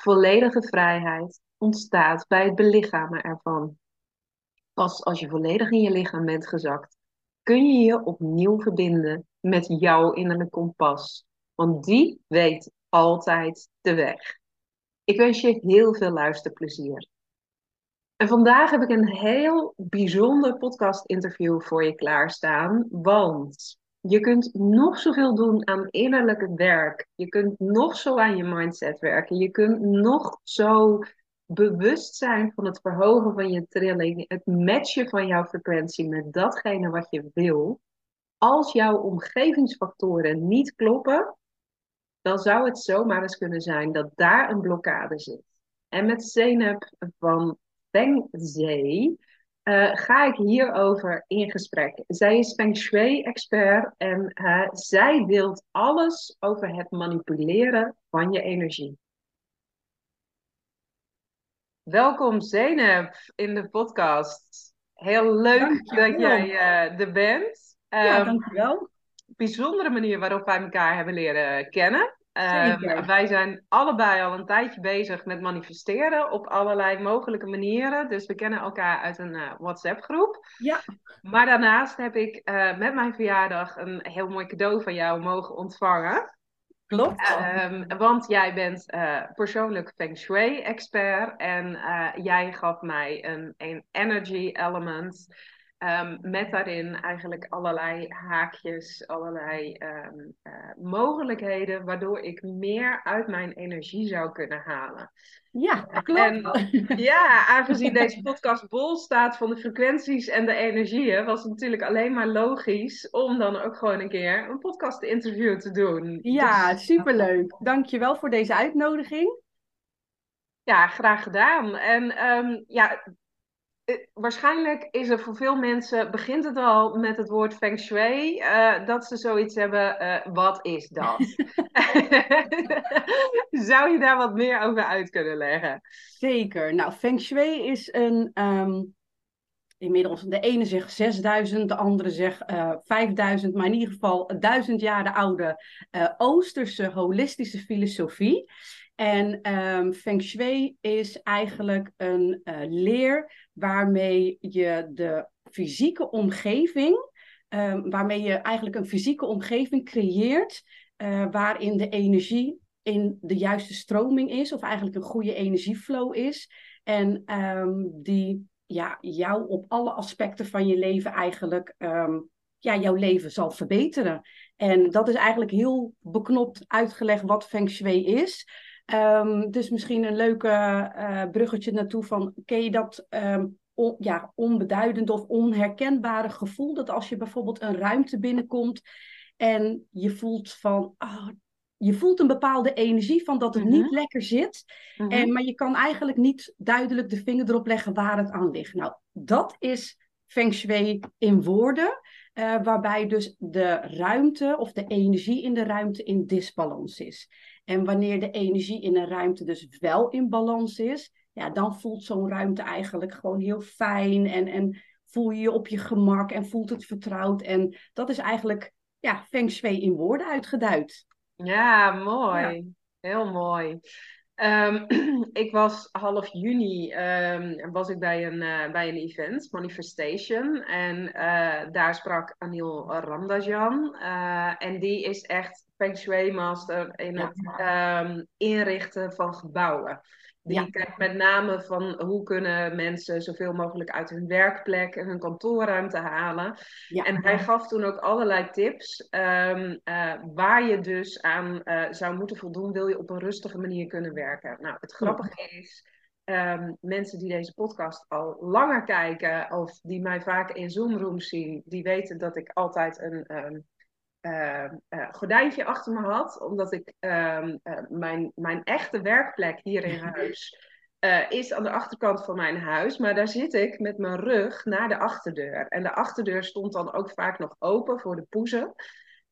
Volledige vrijheid ontstaat bij het belichamen ervan. Pas als je volledig in je lichaam bent gezakt, kun je je opnieuw verbinden met jouw innerlijke kompas. Want die weet altijd de weg. Ik wens je heel veel luisterplezier. En vandaag heb ik een heel bijzonder podcast-interview voor je klaarstaan. Want je kunt nog zoveel doen aan innerlijke werk. Je kunt nog zo aan je mindset werken. Je kunt nog zo bewust zijn van het verhogen van je trilling. Het matchen van jouw frequentie met datgene wat je wil. Als jouw omgevingsfactoren niet kloppen, dan zou het zomaar eens kunnen zijn dat daar een blokkade zit. En met Zeynep van Feng Zee uh, ga ik hierover in gesprek. Zij is Feng Shui-expert en uh, zij deelt alles over het manipuleren van je energie. Welkom Zeynep in de podcast. Heel leuk dankjewel. dat jij uh, er bent. Um, ja, dankjewel. Bijzondere manier waarop wij elkaar hebben leren kennen. Uh, wij zijn allebei al een tijdje bezig met manifesteren op allerlei mogelijke manieren. Dus we kennen elkaar uit een uh, WhatsApp-groep. Ja. Maar daarnaast heb ik uh, met mijn verjaardag een heel mooi cadeau van jou mogen ontvangen. Klopt. Um, want jij bent persoonlijk Feng Shui-expert en jij gaf mij een, een energy element. Um, met daarin eigenlijk allerlei haakjes, allerlei um, uh, mogelijkheden, waardoor ik meer uit mijn energie zou kunnen halen. Ja, klopt. En, ja, aangezien deze podcast bol staat van de frequenties en de energieën, was het natuurlijk alleen maar logisch om dan ook gewoon een keer een podcast-interview te doen. Ja, dus, superleuk. Dankjewel voor deze uitnodiging. Ja, graag gedaan. En um, ja, waarschijnlijk is er voor veel mensen, begint het al met het woord feng shui, uh, dat ze zoiets hebben, uh, wat is dat? Zou je daar wat meer over uit kunnen leggen? Zeker. Nou, feng shui is een, um, inmiddels, de ene zegt 6000, de andere zegt uh, 5000, maar in ieder geval duizend jaar oude Oosterse holistische filosofie. En um, Feng Shui is eigenlijk een uh, leer waarmee je de fysieke omgeving, um, waarmee je eigenlijk een fysieke omgeving creëert, uh, waarin de energie in de juiste stroming is, of eigenlijk een goede energieflow is. En um, die ja, jou op alle aspecten van je leven eigenlijk ja, jouw leven zal verbeteren. En dat is eigenlijk heel beknopt uitgelegd wat Feng Shui is. Um, dus misschien een leuke uh, bruggetje naartoe van, ken je dat um, on, ja, onbeduidend of onherkenbare gevoel? Dat als je bijvoorbeeld een ruimte binnenkomt en je voelt van, oh, je voelt een bepaalde energie van dat het niet lekker zit. En, maar je kan eigenlijk niet duidelijk de vinger erop leggen waar het aan ligt. Nou, dat is Feng Shui in woorden. Uh, waarbij dus de ruimte of de energie in de ruimte in disbalans is. En wanneer de energie in een ruimte dus wel in balans is, ja, dan voelt zo'n ruimte eigenlijk gewoon heel fijn en, en voel je je op je gemak en voelt het vertrouwd. En dat is eigenlijk ja, feng shui in woorden uitgeduid. Ja, mooi. Ja. Heel mooi. Um, ik was half juni um, was ik bij een, uh, bij een event, Manifestation. En uh, daar sprak Anil Ramdajan. Uh, en die is echt Feng Shui Master in ja. het um, inrichten van gebouwen. Die ja. kijkt met name van hoe kunnen mensen zoveel mogelijk uit hun werkplek en hun kantoorruimte halen. Ja. En hij gaf toen ook allerlei tips um, uh, waar je dus aan uh, zou moeten voldoen, wil je op een rustige manier kunnen werken. Nou, het grappige is, um, mensen die deze podcast al langer kijken of die mij vaak in Zoom-rooms zien, die weten dat ik altijd een... Um, gordijntje achter me had, omdat ik uh, mijn, mijn echte werkplek hier in huis uh, is aan de achterkant van mijn huis. Maar daar zit ik met mijn rug naar de achterdeur. En de achterdeur stond dan ook vaak nog open voor de poezen.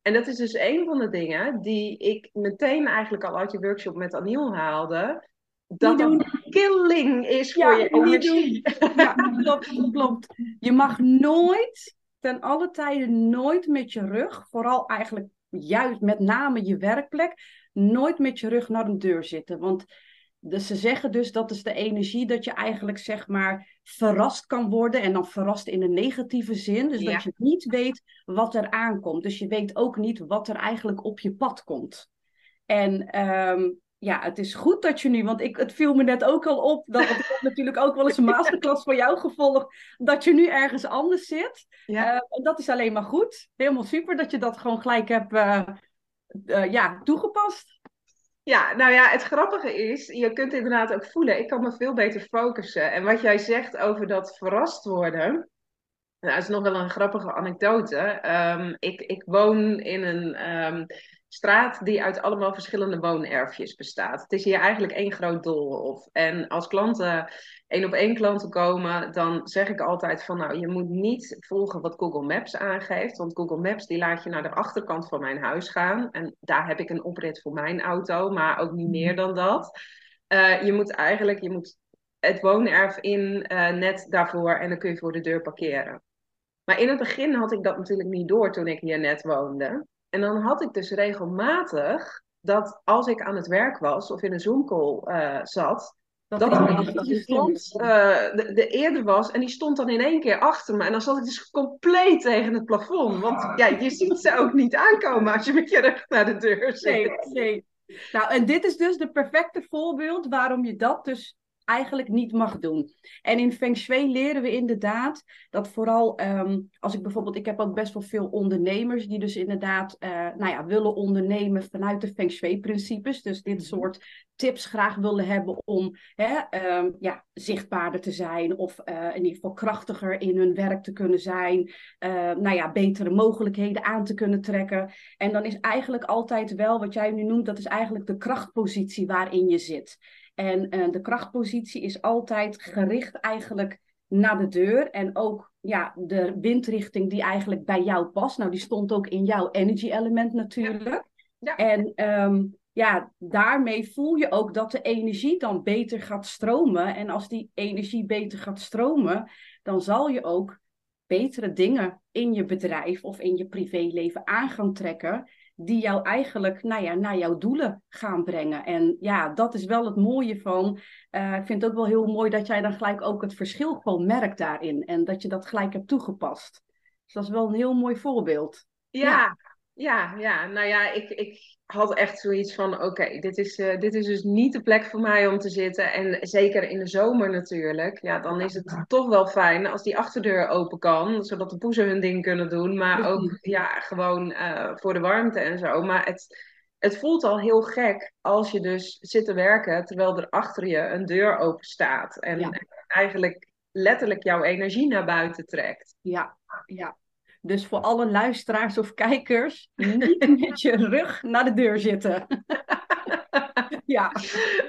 En dat is dus een van de dingen die ik meteen eigenlijk al uit je workshop met Aniel haalde. Dat een killing is voor je energie. Ja, klopt, klopt. Je mag nooit, ten alle tijden nooit met je rug, vooral eigenlijk juist met name je werkplek, nooit met je rug naar een deur zitten. Want dus ze zeggen dus dat is de energie dat je eigenlijk zeg maar verrast kan worden. En dan verrast in een negatieve zin. Dus dat je niet weet wat er aankomt. Dus je weet ook niet wat er eigenlijk op je pad komt. En um, ja, het is goed dat je nu, want ik, het viel me net ook al op, dat ik heb natuurlijk ook wel eens een masterclass voor jou gevolgd, dat je nu ergens anders zit. Ja. Uh, en dat is alleen maar goed. Helemaal super dat je dat gewoon gelijk hebt uh, uh, ja, toegepast. Ja, nou ja, het grappige is, je kunt inderdaad ook voelen, ik kan me veel beter focussen. En wat jij zegt over dat verrast worden, nou, dat is nog wel een grappige anekdote. Um, ik, ik woon in een um, straat die uit allemaal verschillende woonerfjes bestaat. Het is hier eigenlijk één groot doolhof. En als klanten één op één klanten komen, dan zeg ik altijd van nou, je moet niet volgen wat Google Maps aangeeft. Want Google Maps die laat je naar de achterkant van mijn huis gaan. En daar heb ik een oprit voor mijn auto, maar ook niet meer dan dat. Uh, je moet eigenlijk, je moet het woonerf in uh, net daarvoor en dan kun je voor de deur parkeren. Maar in het begin had ik dat natuurlijk niet door toen ik hier net woonde. En dan had ik dus regelmatig dat als ik aan het werk was of in een Zoom-call uh, zat, dat, dat die uh, de, de eerder was en die stond dan in één keer achter me. En dan zat ik dus compleet tegen het plafond. Want ja, je ziet ze ook niet aankomen als je met je rug naar de deur zit. Nee, nee. Nou, en dit is dus de perfecte voorbeeld waarom je dat dus eigenlijk niet mag doen. En in Feng Shui leren we inderdaad dat vooral um, als ik bijvoorbeeld, ik heb ook best wel veel ondernemers die dus inderdaad uh, nou ja, willen ondernemen vanuit de Feng Shui principes. Dus dit mhm. soort tips graag willen hebben om hè, um, ja, zichtbaarder te zijn of uh, in ieder geval krachtiger in hun werk te kunnen zijn. Uh, nou ja, betere mogelijkheden aan te kunnen trekken. En dan is eigenlijk altijd wel wat jij nu noemt, dat is eigenlijk de krachtpositie waarin je zit. En uh, de krachtpositie is altijd gericht eigenlijk naar de deur. En ook ja, de windrichting die eigenlijk bij jou past. Nou, die stond ook in jouw energy element natuurlijk. Ja. En um, ja, daarmee voel je ook dat de energie dan beter gaat stromen. En als die energie beter gaat stromen, dan zal je ook betere dingen in je bedrijf of in je privéleven aan gaan trekken die jou eigenlijk nou ja, naar jouw doelen gaan brengen. En ja, dat is wel het mooie van. Uh, ik vind het ook wel heel mooi dat jij dan gelijk ook het verschil gewoon merkt daarin. En dat je dat gelijk hebt toegepast. Dus dat is wel een heel mooi voorbeeld. Ja, ja, ja. Nou ja, ik, ik had echt zoiets van: oké, dit, is, uh, dit is dus niet de plek voor mij om te zitten. En zeker in de zomer natuurlijk. Ja, dan is het toch wel fijn als die achterdeur open kan, zodat de poezen hun ding kunnen doen. Maar ook ja, gewoon uh, voor de warmte en zo. Maar het, het voelt al heel gek als je dus zit te werken terwijl er achter je een deur open staat. En ja. eigenlijk letterlijk jouw energie naar buiten trekt. Ja, ja. Dus voor alle luisteraars of kijkers, niet met je rug naar de deur zitten. ja,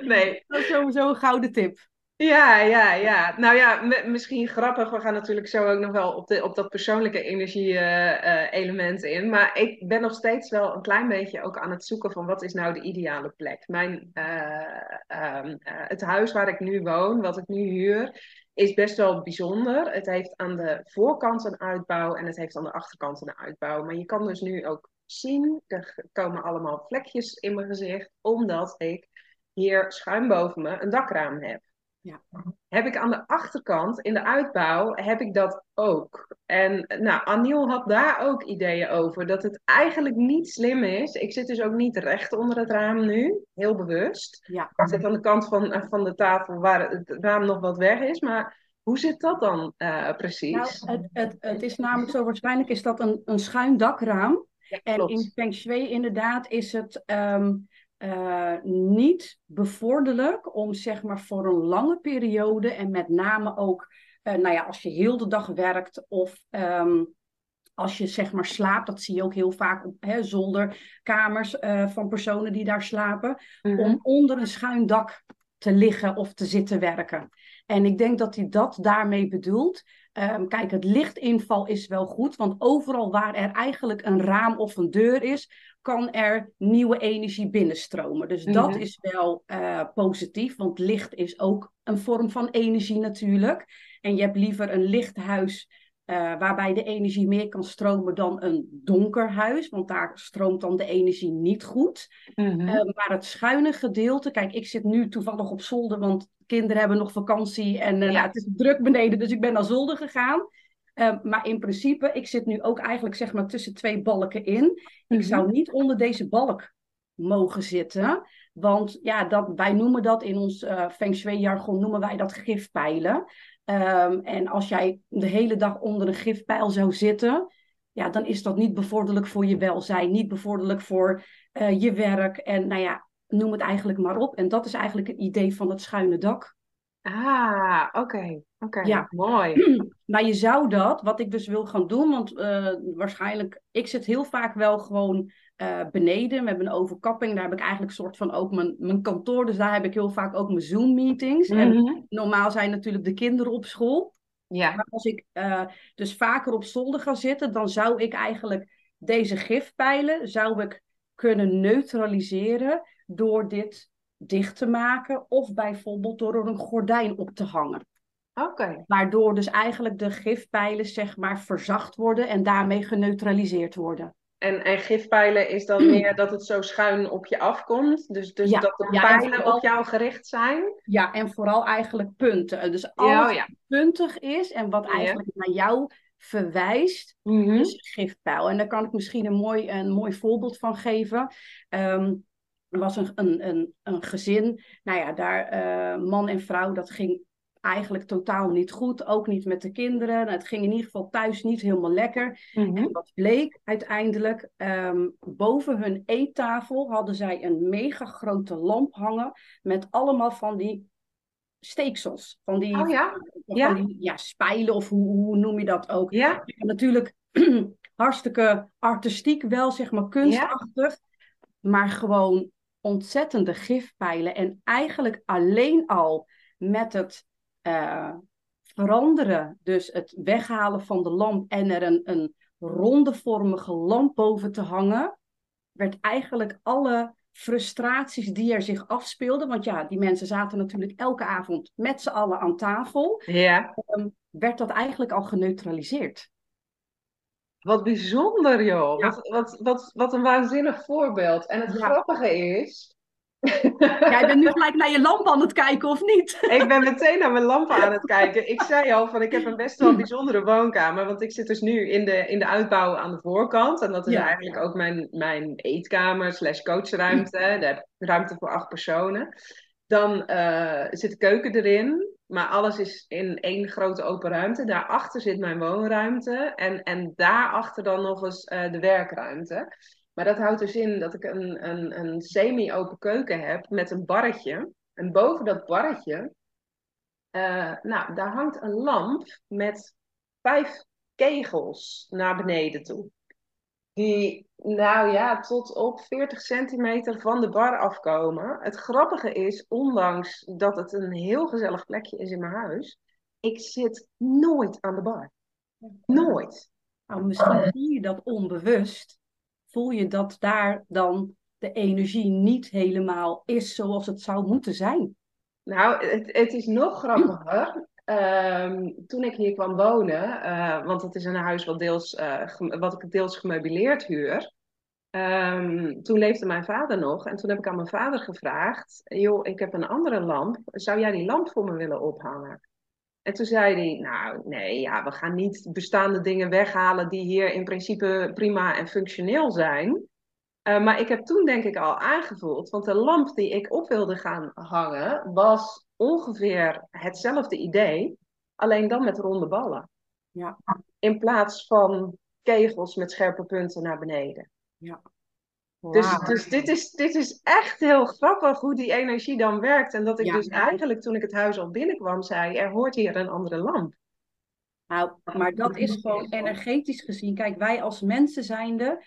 nee. Dat is sowieso een gouden tip. Ja, ja, ja. Nou ja, misschien grappig. We gaan natuurlijk zo ook nog wel op, de, op dat persoonlijke energie-element uh, uh, in. Maar ik ben nog steeds wel een klein beetje ook aan het zoeken van wat is nou de ideale plek. Mijn, uh, het huis waar ik nu woon, wat ik nu huur, is best wel bijzonder. Het heeft aan de voorkant een uitbouw en het heeft aan de achterkant een uitbouw. Maar je kan dus nu ook zien, er komen allemaal vlekjes in mijn gezicht, omdat ik hier schuin boven me een dakraam heb. Ja. Heb ik aan de achterkant, in de uitbouw, heb ik dat ook. En nou, Aniel had daar ook ideeën over. Dat het eigenlijk niet slim is. Ik zit dus ook niet recht onder het raam nu. Heel bewust. Ja. Ik zit aan de kant van, eh, van de tafel waar het raam nog wat weg is. Maar hoe zit dat dan uh, precies? Nou, het, het, het is namelijk zo, waarschijnlijk is dat een, een schuin dakraam. Ja, en in Feng Shui inderdaad is het... Um, uh, niet bevorderlijk om zeg maar voor een lange periode en met name ook uh, nou ja, als je heel de dag werkt of um, als je zeg maar slaapt, dat zie je ook heel vaak op hè, zolderkamers uh, van personen die daar slapen, mm -hmm. om onder een schuin dak te liggen of te zitten werken. En ik denk dat hij dat daarmee bedoelt. Ehm, kijk, het lichtinval is wel goed, want overal waar er eigenlijk een raam of een deur is, kan er nieuwe energie binnenstromen. Dus dat Mhm. is wel eh, positief, want licht is ook een vorm van energie natuurlijk. En je hebt liever een licht eh, waarbij de energie meer kan stromen dan een donker huis, want daar stroomt dan de energie niet goed. Mhm. Eh, maar het schuine gedeelte, kijk, ik zit nu toevallig op zolder, want kinderen hebben nog vakantie en eh, Ja. nou, het is druk beneden, dus ik ben naar zolder gegaan. Maar in principe, ik zit nu ook eigenlijk zeg maar tussen twee balken in. Ik Mhm. zou niet onder deze balk mogen zitten, want ja, dat, wij noemen dat in ons Feng Shui jargon, noemen wij dat gifpijlen. Ehm, en als jij de hele dag onder een gifpijl zou zitten, ja, dan is dat niet bevorderlijk voor je welzijn, niet bevorderlijk voor eh, je werk en nou ja, noem het eigenlijk maar op. En dat is eigenlijk het idee van het schuine dak. Ah, oké. Oké, Ja. mooi. Maar je zou dat, wat ik dus wil gaan doen, want eh, waarschijnlijk, ik zit heel vaak wel gewoon eh, beneden. We hebben een overkapping, daar heb ik eigenlijk soort van ook mijn, mijn kantoor. Dus daar heb ik heel vaak ook mijn Zoom-meetings. En Mhm. normaal zijn natuurlijk de kinderen op school. Ja. Maar als ik eh, dus vaker op zolder ga zitten, dan zou ik eigenlijk deze gifpijlen zou ik kunnen neutraliseren door dit dicht te maken of bijvoorbeeld door er een gordijn op te hangen. Oké. Waardoor dus eigenlijk de gifpijlen zeg maar verzacht worden en daarmee geneutraliseerd worden. En, en gifpijlen is dan meer dat het zo schuin op je afkomt. Dus, dus Ja, dat de ja, pijlen vooral- op jou gericht zijn. Ja, en vooral eigenlijk punten. Dus alles oh ja. wat puntig is en wat eigenlijk naar jou verwijst, Mhm. is gifpijl. En daar kan ik misschien een mooi, een mooi voorbeeld van geven. Ehm, was een, een, een, een gezin, nou ja, daar eh, man en vrouw, dat ging eigenlijk totaal niet goed. Ook niet met de kinderen. Nou, het ging in ieder geval thuis niet helemaal lekker. Mhm. En wat bleek uiteindelijk, ehm, boven hun eettafel hadden zij een mega grote lamp hangen met allemaal van die steeksels. Van die, Oh ja? van Ja. die ja, spijlen of hoe, hoe noem je dat ook. Ja? Natuurlijk hartstikke artistiek wel, zeg maar kunstachtig. Maar gewoon ontzettende gifpijlen. En eigenlijk alleen al met het eh, veranderen, dus het weghalen van de lamp en er een, een rondevormige lamp boven te hangen, werd eigenlijk alle frustraties die er zich afspeelden, want ja, die mensen zaten natuurlijk elke avond met z'n allen aan tafel, Ja. ehm, werd dat eigenlijk al geneutraliseerd. Wat bijzonder, joh. Ja. Wat, wat, wat, wat een waanzinnig voorbeeld. En het Ja. grappige is... Jij bent nu gelijk naar je lamp aan het kijken, of niet? Ik ben meteen naar mijn lampen aan het kijken. Ik zei al van ik heb een best wel bijzondere woonkamer. Want ik zit dus nu in de, in de uitbouw aan de voorkant. En dat is Ja. eigenlijk ook mijn, mijn eetkamer slash coachruimte. Daar heb ik ruimte voor acht personen. Dan eh, zit de keuken erin. Maar alles is in één grote open ruimte. Daarachter zit mijn woonruimte. En, en daarachter dan nog eens eh, de werkruimte. Maar dat houdt dus in dat ik een, een, een semi-open keuken heb met een barretje. En boven dat barretje, eh, nou, daar hangt een lamp met vijf kegels naar beneden toe. Die, nou ja, tot op 40 centimeter van de bar afkomen. Het grappige is, ondanks dat het een heel gezellig plekje is in mijn huis, ik zit nooit aan de bar. Nooit. Nou, misschien voel je dat onbewust. Voel je dat daar dan de energie niet helemaal is zoals het zou moeten zijn. Nou, het, het is nog grappiger. Ehm, toen ik hier kwam wonen, eh, want het is een huis wat, deels, eh, wat ik deels gemeubileerd huur. Ehm, toen leefde mijn vader nog en toen heb ik aan mijn vader gevraagd: joh, ik heb een andere lamp. Zou jij die lamp voor me willen ophangen? En toen zei hij: Nou, nee, ja, we gaan niet bestaande dingen weghalen die hier in principe prima en functioneel zijn. Uh, maar ik heb toen denk ik al aangevoeld, want de lamp die ik op wilde gaan hangen was ongeveer hetzelfde idee, alleen dan met ronde ballen. Ja. In plaats van kegels met scherpe punten naar beneden. Ja. Dus, dus dit, is, dit is echt heel grappig hoe die energie dan werkt. En dat ik Ja. dus eigenlijk toen ik het huis al binnenkwam zei, er hoort hier een andere lamp. Nou, maar dat is gewoon energetisch gezien. Kijk, wij als mensen zijnde,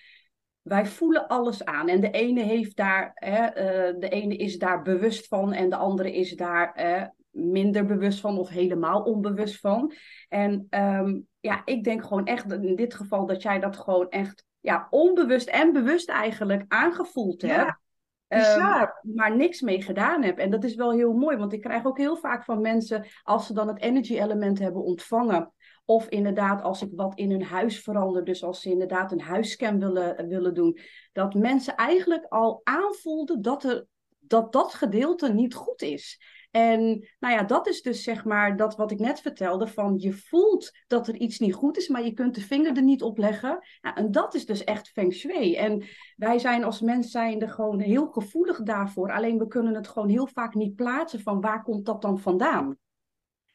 wij voelen alles aan. En de ene heeft daar, hè, uh, de ene is daar bewust van en de andere is daar uh, minder bewust van of helemaal onbewust van. En um, ja, ik denk gewoon echt in dit geval dat jij dat gewoon echt ja, onbewust en bewust eigenlijk aangevoeld hebt. Um, maar niks mee gedaan heb. En dat is wel heel mooi, want ik krijg ook heel vaak van mensen, als ze dan het energy element hebben ontvangen, of inderdaad als ik wat in hun huis verander, dus als ze inderdaad een huisscan willen, willen doen, dat mensen eigenlijk al aanvoelden dat, er, dat dat gedeelte niet goed is. En nou ja, dat is dus zeg maar dat wat ik net vertelde, van je voelt dat er iets niet goed is, maar je kunt de vinger er niet op leggen. En dat is dus echt feng shui. En wij zijn als mens zijnde gewoon heel gevoelig daarvoor. Alleen we kunnen het gewoon heel vaak niet plaatsen van waar komt dat dan vandaan.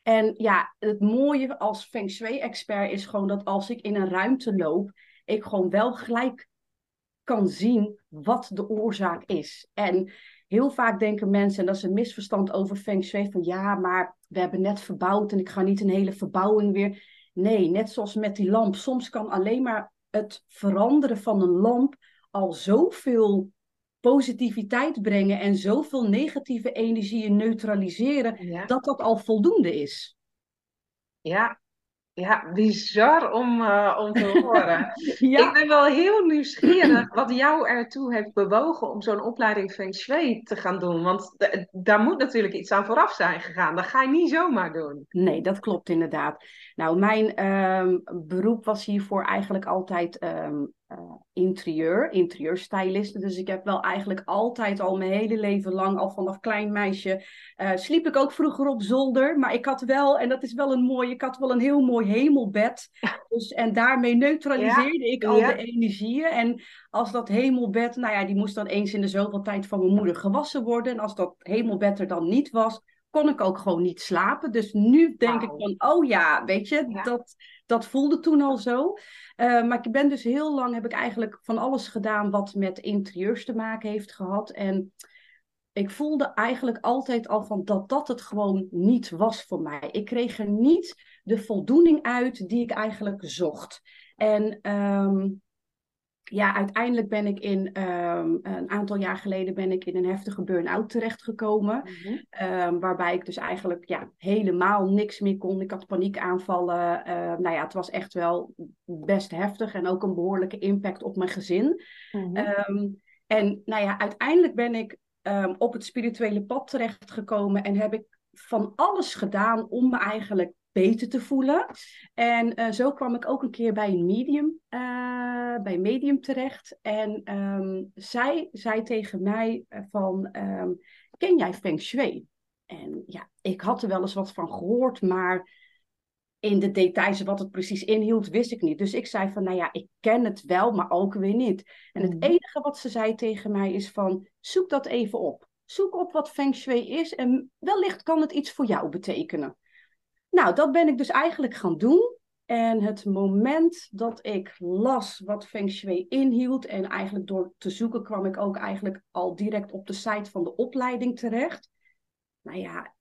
En ja, het mooie als feng shui-expert is gewoon dat als ik in een ruimte loop, ik gewoon wel gelijk kan zien wat de oorzaak is. En heel vaak denken mensen, en dat is een misverstand over feng shui, van ja, maar we hebben net verbouwd en ik ga niet een hele verbouwing weer. Nee, net zoals met die lamp. Soms kan alleen maar het veranderen van een lamp al zoveel positiviteit brengen en zoveel negatieve energieën neutraliseren, dat dat al voldoende is. Ja, ja, bizar om, uh, om te horen. ja. Ik ben wel heel nieuwsgierig wat jou ertoe heeft bewogen om zo'n opleiding Feng Shui te gaan doen. Want daar moet natuurlijk iets aan vooraf zijn gegaan. Dat ga je niet zomaar doen. Nee, dat klopt inderdaad. Nou, mijn um, beroep was hiervoor eigenlijk altijd um, uh, interieur, interieurstylisten. Dus ik heb wel eigenlijk altijd al mijn hele leven lang, al vanaf klein meisje, uh, sliep ik ook vroeger op zolder. Maar ik had wel, en dat is wel een mooi, ik had wel een heel mooi hemelbed. Dus, en daarmee neutraliseerde ik al de energieën. En als dat hemelbed, nou ja, die moest dan eens in de zoveel tijd van mijn moeder gewassen worden. En als dat hemelbed er dan niet was, kon ik ook gewoon niet slapen. Dus nu denk ik van, oh ja, weet je, dat, dat voelde toen al zo. Uh, maar ik ben dus heel lang, heb ik eigenlijk van alles gedaan wat met interieurs te maken heeft gehad. En ik voelde eigenlijk altijd al van dat dat het gewoon niet was voor mij. Ik kreeg er niet de voldoening uit die ik eigenlijk zocht. En um, ja, uiteindelijk ben ik in um, een aantal jaar geleden ben ik in een heftige burn-out terechtgekomen. Mm um, waarbij ik dus eigenlijk ja, helemaal niks meer kon. Ik had paniekaanvallen. Uh, nou ja, het was echt wel best heftig en ook een behoorlijke impact op mijn gezin. Mm um, en nou ja, uiteindelijk ben ik op het spirituele pad terechtgekomen en heb ik van alles gedaan om me eigenlijk beter te voelen. En uh, zo kwam ik ook een keer bij een medium, uh, bij medium terecht. En um, zij zei tegen mij eh, van, um, ken jij Feng Shui? En ja, ik had er wel eens wat van gehoord, maar in de details wat het precies inhield, wist ik niet. Dus ik zei van, nou ja, ik ken het wel, maar ook weer niet. En het mhm. enige wat ze zei tegen mij is van, zoek dat even op. Zoek op wat Feng Shui is en wellicht kan het iets voor jou betekenen. Nou, dat ben ik dus eigenlijk gaan doen. En het moment dat ik las wat Feng Shui inhield, en eigenlijk door te zoeken kwam ik ook eigenlijk al direct op de site van de opleiding terecht. Nou ja,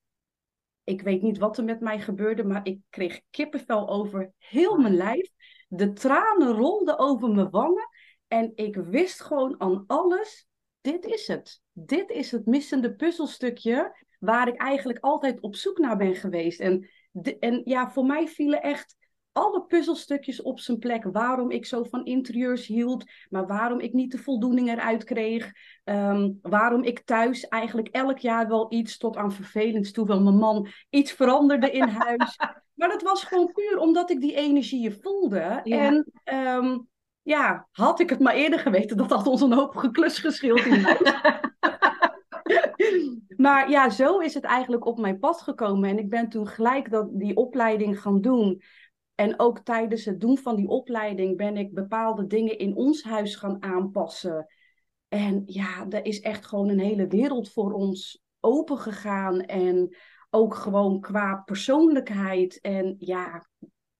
ik weet niet wat er met mij gebeurde, maar ik kreeg kippenvel over heel mijn lijf. De tranen rolden over mijn wangen. En ik wist gewoon aan alles, dit is het. Dit is het missende puzzelstukje waar ik eigenlijk altijd op zoek naar ben geweest. En en ja, voor mij vielen echt alle puzzelstukjes op zijn plek. Waarom ik zo van interieurs hield, maar waarom ik niet de voldoening eruit kreeg. Ehm, waarom ik thuis eigenlijk elk jaar wel iets tot aan vervelend toe, wel mijn man iets veranderde in huis. maar dat was gewoon puur omdat ik die energieën voelde. En ehm, ja, had ik het maar eerder geweten, dat had ons een hoop geklus geschild in huis. maar ja, zo is het eigenlijk op mijn pad gekomen. En ik ben toen gelijk dat, die opleiding gaan doen. En ook tijdens het doen van die opleiding ben ik bepaalde dingen in ons huis gaan aanpassen. En ja, er is echt gewoon een hele wereld voor ons open gegaan. En ook gewoon qua persoonlijkheid. En ja,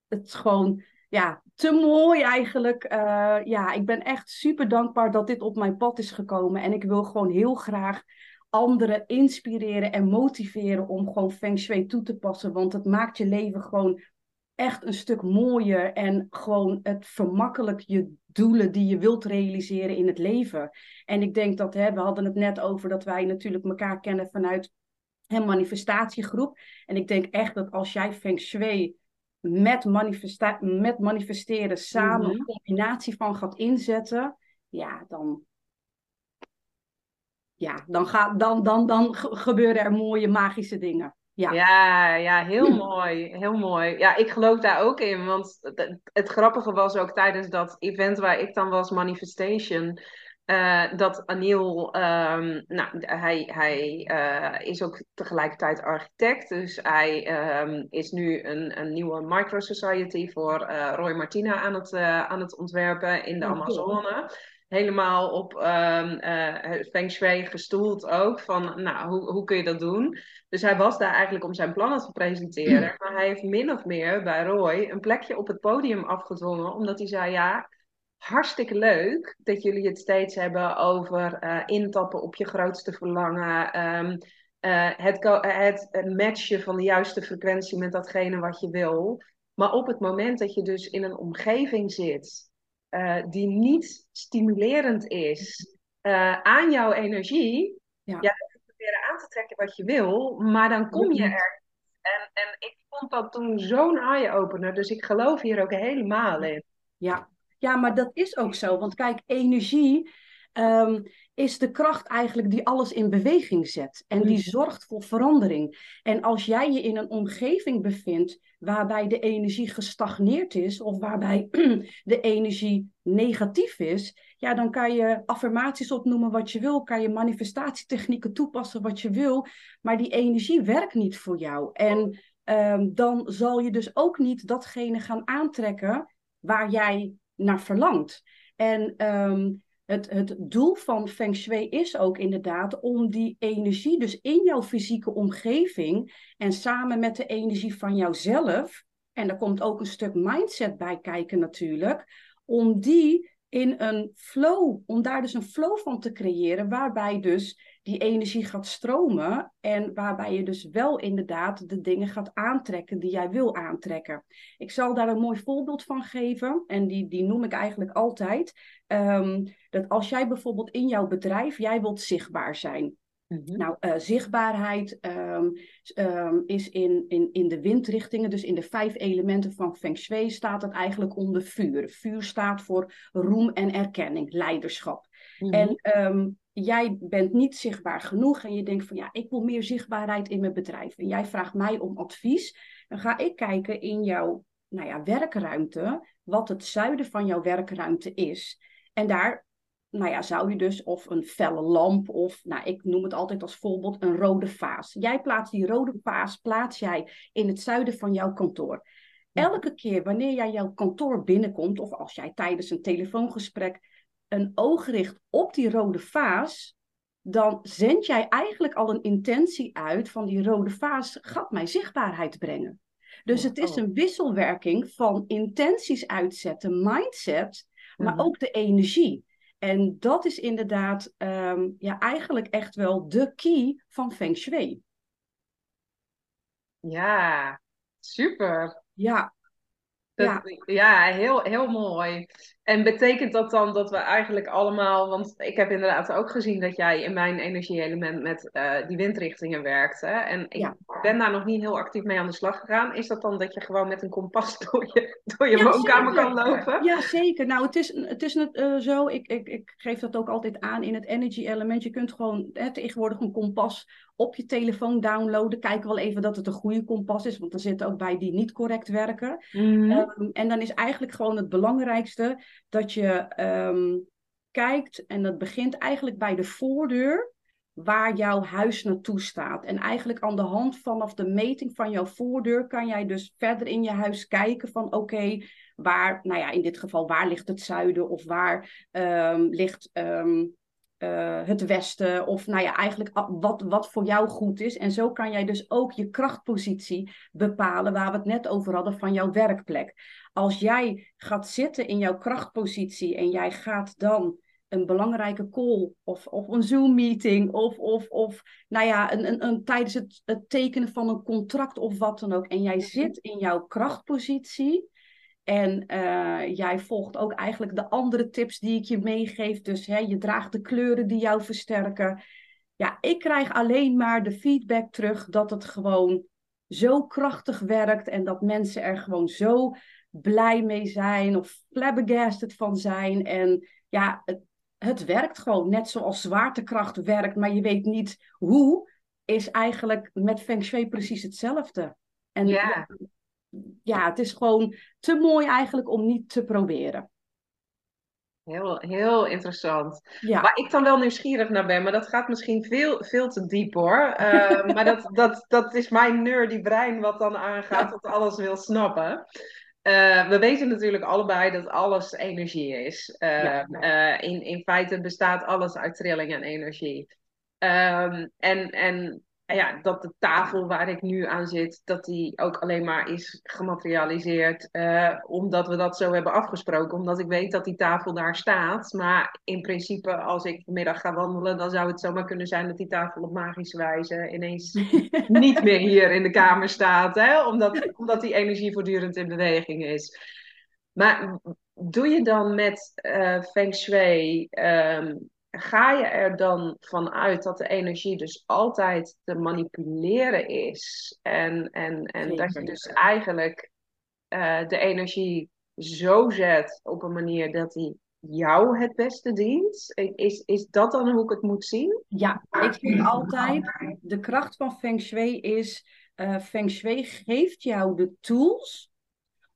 het is gewoon ja, te mooi eigenlijk. Uh, ja, ik ben echt super dankbaar dat dit op mijn pad is gekomen. En ik wil gewoon heel graag anderen inspireren en motiveren om gewoon Feng Shui toe te passen. Want het maakt je leven gewoon echt een stuk mooier en gewoon het vermakkelijk je doelen die je wilt realiseren in het leven. En ik denk dat, hè, we hadden het net over dat wij natuurlijk elkaar kennen vanuit een manifestatiegroep. En ik denk echt dat als jij Feng Shui met, manifesta met manifesteren samen een combinatie van gaat inzetten, ja, dan, ja, dan, gaat, dan, dan, dan gebeuren er mooie magische dingen. Ja. Ja, ja, heel mooi. Heel mooi. Ja, ik geloof daar ook in. Want het, het grappige was ook tijdens dat event waar ik dan was, Manifestation. Uh, dat Anil, um, nou, hij, hij uh, is ook tegelijkertijd architect. Dus hij um, is nu een, een nieuwe microsociety voor uh, Roy Martina aan het, aan het ontwerpen in de Amazone helemaal op um, uh, Feng Shui gestoeld ook. Van, nou, hoe, hoe kun je dat doen? Dus hij was daar eigenlijk om zijn plannen te presenteren. Maar hij heeft min of meer bij Roy een plekje op het podium afgedwongen. Omdat hij zei, ja, hartstikke leuk dat jullie het steeds hebben over uh, intappen op je grootste verlangen. Um, uh, het, het matchen van de juiste frequentie met datgene wat je wil. Maar op het moment dat je dus in een omgeving zit uh, die niet stimulerend is uh, aan jouw energie, ja. ja, dan proberen aan te trekken wat je wil, maar dan kom je er. En, en ik vond dat toen zo'n eye-opener, dus ik geloof hier ook helemaal in. Ja. ja, maar dat is ook zo. Want kijk, energie um, is de kracht eigenlijk die alles in beweging zet. En die mhm. zorgt voor verandering. En als jij je in een omgeving bevindt waarbij de energie gestagneerd is of waarbij de energie negatief is, ja, dan kan je affirmaties opnoemen wat je wil, kan je manifestatietechnieken toepassen wat je wil, maar die energie werkt niet voor jou. En um, dan zal je dus ook niet datgene gaan aantrekken waar jij naar verlangt. En um, het, het doel van Feng Shui is ook inderdaad om die energie, dus in jouw fysieke omgeving en samen met de energie van jouzelf, en daar komt ook een stuk mindset bij kijken natuurlijk, om die in een flow, om daar dus een flow van te creëren, waarbij dus die energie gaat stromen en waarbij je dus wel inderdaad de dingen gaat aantrekken die jij wil aantrekken. Ik zal daar een mooi voorbeeld van geven en die, die noem ik eigenlijk altijd. Um, dat als jij bijvoorbeeld in jouw bedrijf, jij wilt zichtbaar zijn. Mhm. Nou, uh, zichtbaarheid um, um, is in, in, in de windrichtingen, dus in de vijf elementen van Feng Shui, staat het eigenlijk onder vuur. Vuur staat voor roem en erkenning, leiderschap. Mhm. En jij bent niet zichtbaar genoeg en je denkt van ja, ik wil meer zichtbaarheid in mijn bedrijf. En jij vraagt mij om advies. Dan ga ik kijken in jouw nou ja, werkruimte, wat het zuiden van jouw werkruimte is. En daar nou ja, zou je dus of een felle lamp of, nou, ik noem het altijd als voorbeeld, een rode vaas. Jij plaatst die rode vaas, plaats jij in het zuiden van jouw kantoor. Elke keer wanneer jij jouw kantoor binnenkomt, of als jij tijdens een telefoongesprek een oog richt op die rode vaas, dan zend jij eigenlijk al een intentie uit van die rode vaas gaat mij zichtbaarheid brengen. Dus het is een wisselwerking van intenties uitzetten, mindset, maar mhm. ook de energie. En dat is inderdaad um, ja, eigenlijk echt wel de key van Feng Shui. Ja, super. Ja, ja. ja, heel, heel mooi. En betekent dat dan dat we eigenlijk allemaal, want ik heb inderdaad ook gezien dat jij in mijn energie-element met uh, die windrichtingen werkte. En ik ben daar nog niet heel actief mee aan de slag gegaan. Is dat dan dat je gewoon met een kompas door je, door je woonkamer kan lopen? Ja, zeker. Nou, het is, het is uh, zo, ik, ik, ik geef dat ook altijd aan in het energy-element. Je kunt gewoon hè, tegenwoordig een kompas op je telefoon downloaden. Kijken wel even dat het een goede kompas is, want er zitten ook bij die niet correct werken. Mm um, en dan is eigenlijk gewoon het belangrijkste dat je um, kijkt, en dat begint eigenlijk bij de voordeur, waar jouw huis naartoe staat. En eigenlijk aan de hand vanaf de meting van jouw voordeur kan jij dus verder in je huis kijken van oké, waar, nou ja, in dit geval, waar ligt het zuiden of waar um, ligt um, uh, het westen of nou ja, eigenlijk wat, wat voor jou goed is. En zo kan jij dus ook je krachtpositie bepalen waar we het net over hadden van jouw werkplek. Als jij gaat zitten in jouw krachtpositie en jij gaat dan een belangrijke call of, of een Zoom-meeting of, of, of nou ja, een, een, een, tijdens het, het tekenen van een contract of wat dan ook. En jij Mhm. zit in jouw krachtpositie en eh, jij volgt ook eigenlijk de andere tips die ik je meegeef. Dus hè, je draagt de kleuren die jou versterken. Ja, ik krijg alleen maar de feedback terug dat het gewoon zo krachtig werkt en dat mensen er gewoon zo blij mee zijn of flabbergasted van zijn. En ja, het, het werkt gewoon net zoals zwaartekracht werkt, maar je weet niet hoe, is eigenlijk met Feng Shui precies hetzelfde. En Ja. ja, het is gewoon te mooi eigenlijk om niet te proberen. Heel, heel interessant. Ja, Waar ik dan wel nieuwsgierig naar ben, maar dat gaat misschien veel, veel te diep hoor. Eh, maar dat, dat, dat is mijn nerdy brein wat dan aangaat, dat alles wil snappen. Eh, we weten natuurlijk allebei dat alles energie is. Ja. eh, in, in feite bestaat alles uit trilling en energie. Ehm, en, en ja, dat de tafel waar ik nu aan zit, dat die ook alleen maar is gematerialiseerd eh, omdat we dat zo hebben afgesproken. Omdat ik weet dat die tafel daar staat. Maar in principe, als ik vanmiddag ga wandelen, dan zou het zomaar kunnen zijn dat die tafel op magische wijze ineens niet meer hier in de kamer staat. Hè? Omdat, omdat die energie voortdurend in beweging is. Maar doe je dan met eh Feng Shui, ehm, ga je er dan vanuit dat de energie dus altijd te manipuleren is? En, en, en dat je dus eigenlijk eh, de energie zo zet op een manier dat die jou het beste dient? Is, is dat dan hoe ik het moet zien? Ja, ik zeg altijd, de kracht van Feng Shui is, eh Feng Shui geeft jou de tools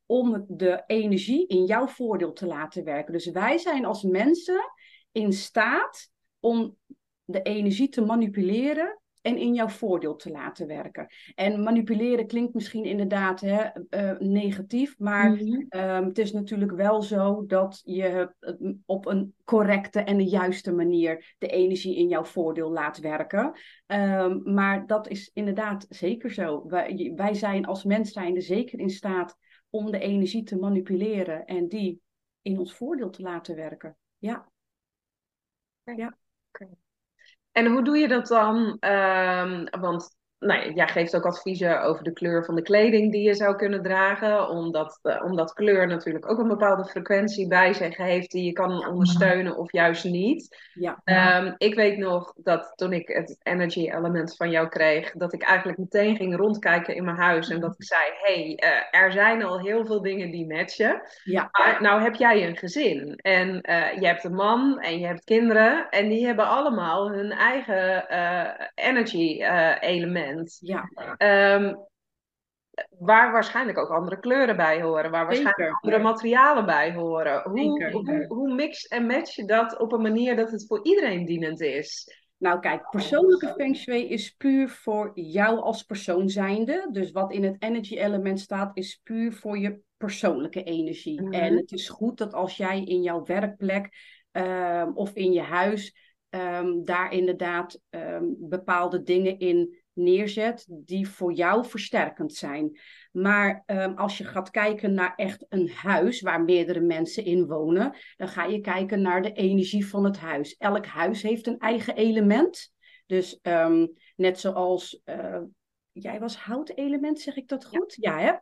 om de energie in jouw voordeel te laten werken. Dus wij zijn als mensen in staat om de energie te manipuleren en in jouw voordeel te laten werken. En manipuleren klinkt misschien inderdaad hè, eh, negatief, maar Mhm. Ehm, het is natuurlijk wel zo dat je het op een correcte en de juiste manier de energie in jouw voordeel laat werken. Ehm, maar dat is inderdaad zeker zo. Wij, wij zijn als mens zijnde zeker in staat om de energie te manipuleren en die in ons voordeel te laten werken. Ja, En hoe doe je dat dan? Ehm, want nou jij geeft ook adviezen over de kleur van de kleding die je zou kunnen dragen. Omdat, eh, omdat kleur natuurlijk ook een bepaalde frequentie bij zich heeft die je kan ondersteunen of juist niet. ja, Ehm, ik weet nog dat toen ik het energy element van jou kreeg, dat ik eigenlijk meteen ging rondkijken in mijn huis en dat ik zei: hey, eh, er zijn al heel veel dingen die matchen. ja, Maar nou heb jij een gezin en eh, je hebt een man en je hebt kinderen en die hebben allemaal hun eigen energy eh, ja, Ehm, waar waarschijnlijk ook andere kleuren bij horen, waar waarschijnlijk Zeker. andere materialen bij horen. Hoe, Zeker. hoe, hoe mix en match je dat op een manier dat het voor iedereen dienend is? Nou kijk, persoonlijke feng shui is puur voor jou als persoon zijnde. Dus wat in het energy element staat, is puur voor je persoonlijke energie. Mhm. En het is goed dat als jij in jouw werkplek ehm, of in je huis ehm, daar inderdaad bepaalde dingen in neerzet die voor jou versterkend zijn. Maar ehm, als je gaat kijken naar echt een huis waar meerdere mensen in wonen, dan ga je kijken naar de energie van het huis. Elk huis heeft een eigen element. Dus ehm, net zoals eh, jij was houtelement, zeg ik dat goed? Ja, hè?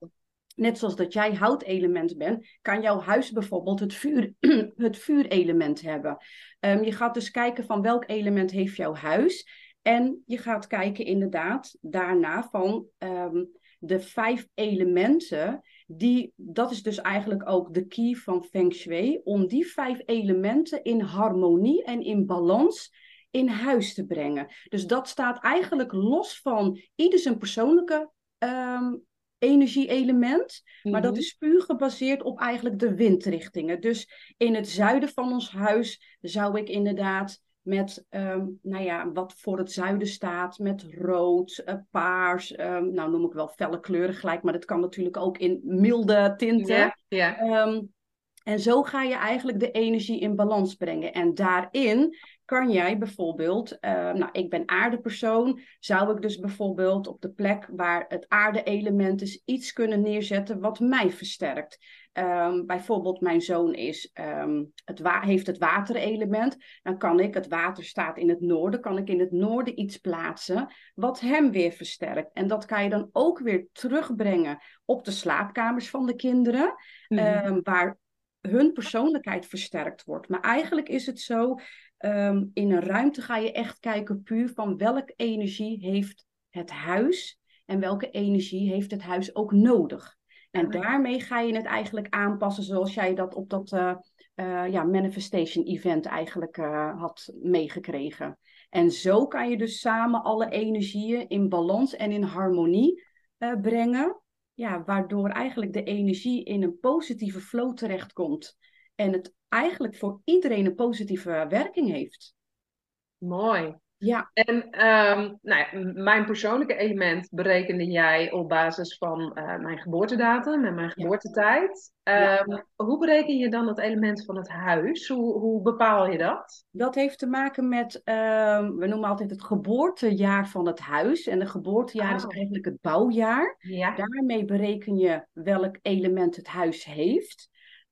Net zoals dat jij houtelement bent, kan jouw huis bijvoorbeeld het, vuur, het vuurelement hebben. Ehm, je gaat dus kijken van welk element heeft jouw huis. En je gaat kijken inderdaad daarna van ehm, de vijf elementen. Die, dat is dus eigenlijk ook de key van Feng Shui. Om die vijf elementen in harmonie en in balans in huis te brengen. Dus dat staat eigenlijk los van ieder zijn persoonlijke ehm, energie-element. Maar dat Mhm. is puur gebaseerd op eigenlijk de windrichtingen. Dus in het zuiden van ons huis zou ik inderdaad met, ehm, nou ja, wat voor het zuiden staat, met rood, eh, paars, ehm, nou noem ik wel felle kleuren gelijk, maar dat kan natuurlijk ook in milde tinten. Ja, ja. Ehm, en zo ga je eigenlijk de energie in balans brengen. En daarin kan jij bijvoorbeeld, uh, nou, ik ben aardepersoon, zou ik dus bijvoorbeeld op de plek waar het aarde-element is, iets kunnen neerzetten wat mij versterkt. Um, bijvoorbeeld, mijn zoon is, um, het heeft het waterelement. Dan kan ik, het water staat in het noorden, kan ik in het noorden iets plaatsen wat hem weer versterkt. En dat kan je dan ook weer terugbrengen op de slaapkamers van de kinderen, mm -hmm. waar hun persoonlijkheid versterkt wordt. Maar eigenlijk is het zo, in een ruimte ga je echt kijken puur van welke energie heeft het huis en welke energie heeft het huis ook nodig. En daarmee ga je het eigenlijk aanpassen zoals jij dat op dat uh, uh, ja, manifestation event eigenlijk uh, had meegekregen. En zo kan je dus samen alle energieën in balans en in harmonie brengen. Ja, waardoor eigenlijk de energie in een positieve flow terechtkomt. En het eigenlijk voor iedereen een positieve werking heeft. Mooi. Ja. En um, nou ja, mijn persoonlijke element berekende jij op basis van uh, mijn geboortedatum en mijn geboortetijd. Ja. Um, hoe bereken je dan het element van het huis? Hoe, hoe bepaal je dat? Dat heeft te maken met, um, we noemen altijd het geboortejaar van het huis. En het geboortejaar oh. is eigenlijk het bouwjaar. Ja. Daarmee bereken je welk element het huis heeft.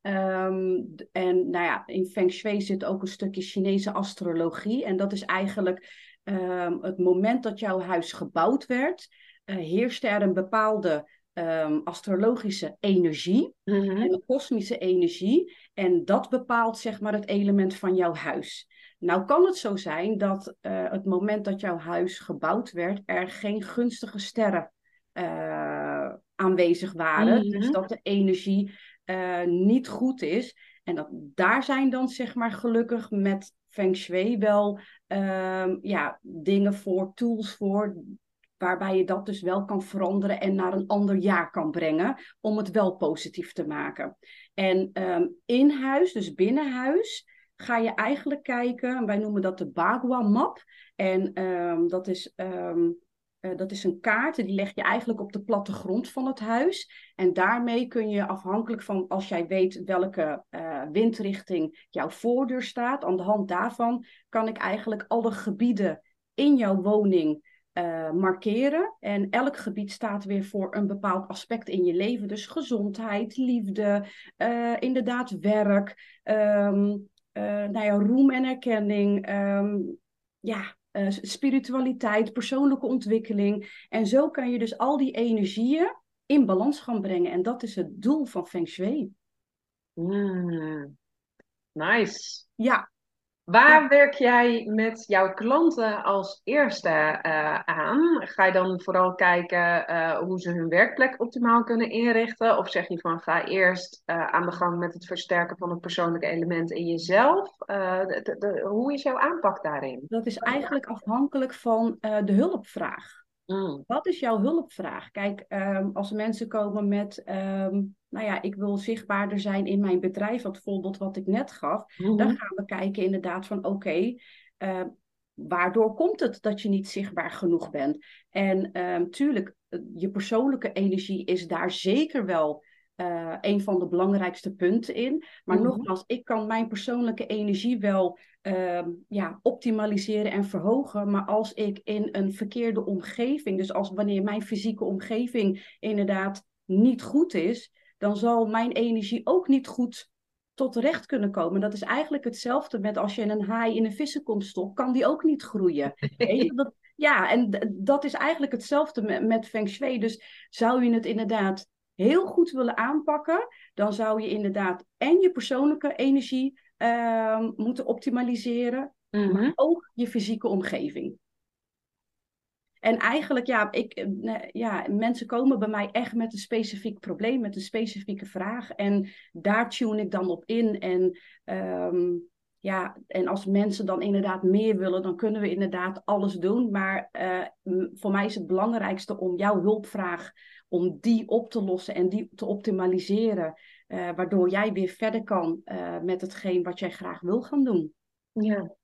Um, en nou ja, in Feng Shui zit ook een stukje Chinese astrologie. En dat is eigenlijk um, het moment dat jouw huis gebouwd werd, uh, heerste er een bepaalde um, astrologische energie, mm -hmm. een kosmische energie. En dat bepaalt zeg maar het element van jouw huis. Nou kan het zo zijn dat uh, het moment dat jouw huis gebouwd werd, er geen gunstige sterren uh, aanwezig waren. Mm -hmm. Dus dat de energie uh, niet goed is. En dat, daar zijn dan zeg maar gelukkig met Feng Shui wel uh, ja, dingen voor, tools voor, waarbij je dat dus wel kan veranderen en naar een ander jaar kan brengen, om het wel positief te maken. En um, in huis, dus binnen huis, ga je eigenlijk kijken, wij noemen dat de Bagua-map. En um, dat is uh, dat is een kaart, die leg je eigenlijk op de plattegrond van het huis. En daarmee kun je afhankelijk van, als jij weet welke uh, windrichting jouw voordeur staat, aan de hand daarvan kan ik eigenlijk alle gebieden in jouw woning uh, markeren. En elk gebied staat weer voor een bepaald aspect in je leven. Dus gezondheid, liefde, inderdaad werk, um, nou ja, roem en erkenning. Um, ja, uh, spiritualiteit, persoonlijke ontwikkeling. En zo kan je dus al die energieën in balans gaan brengen. En dat is het doel van Feng Shui. Mm, nice. Ja. Waar ja. werk jij met jouw klanten als eerste uh, aan? Ga je dan vooral kijken uh, hoe ze hun werkplek optimaal kunnen inrichten? Of zeg je van ga eerst uh, aan de gang met het versterken van het persoonlijke element in jezelf? De, de, de, hoe is jouw aanpak daarin? Dat is eigenlijk afhankelijk van de hulpvraag. Mm. Wat is jouw hulpvraag? Kijk, um, als mensen komen met, um, nou ja, ik wil zichtbaarder zijn in mijn bedrijf, dat voorbeeld wat ik net gaf, mm -hmm. dan gaan we kijken inderdaad van, oké, okay, uh, waardoor komt het dat je niet zichtbaar genoeg bent? En um, tuurlijk, je persoonlijke energie is daar zeker wel uh, een van de belangrijkste punten in. Maar mm-hmm. nogmaals, ik kan mijn persoonlijke energie wel uh, ja, optimaliseren en verhogen. Maar als ik in een verkeerde omgeving, dus als wanneer mijn fysieke omgeving inderdaad niet goed is, dan zal mijn energie ook niet goed tot recht kunnen komen. Dat is eigenlijk hetzelfde met als je een haai in een vissenkom stopt, kan die ook niet groeien. dat, ja, en dat is eigenlijk hetzelfde met, met Feng Shui. Dus zou je het inderdaad heel goed willen aanpakken, dan zou je inderdaad en je persoonlijke energie uh, moeten optimaliseren, maar ook je fysieke omgeving. En eigenlijk, ja, ik, ja, mensen komen bij mij echt met een specifiek probleem, met een specifieke vraag. En daar tune ik dan op in. En, um, ja, en als mensen dan inderdaad meer willen, dan kunnen we inderdaad alles doen. Maar uh, voor mij is het belangrijkste om jouw hulpvraag om die op te lossen en die te optimaliseren. Uh, waardoor jij weer verder kan met hetgeen wat jij graag wil gaan doen. Ja.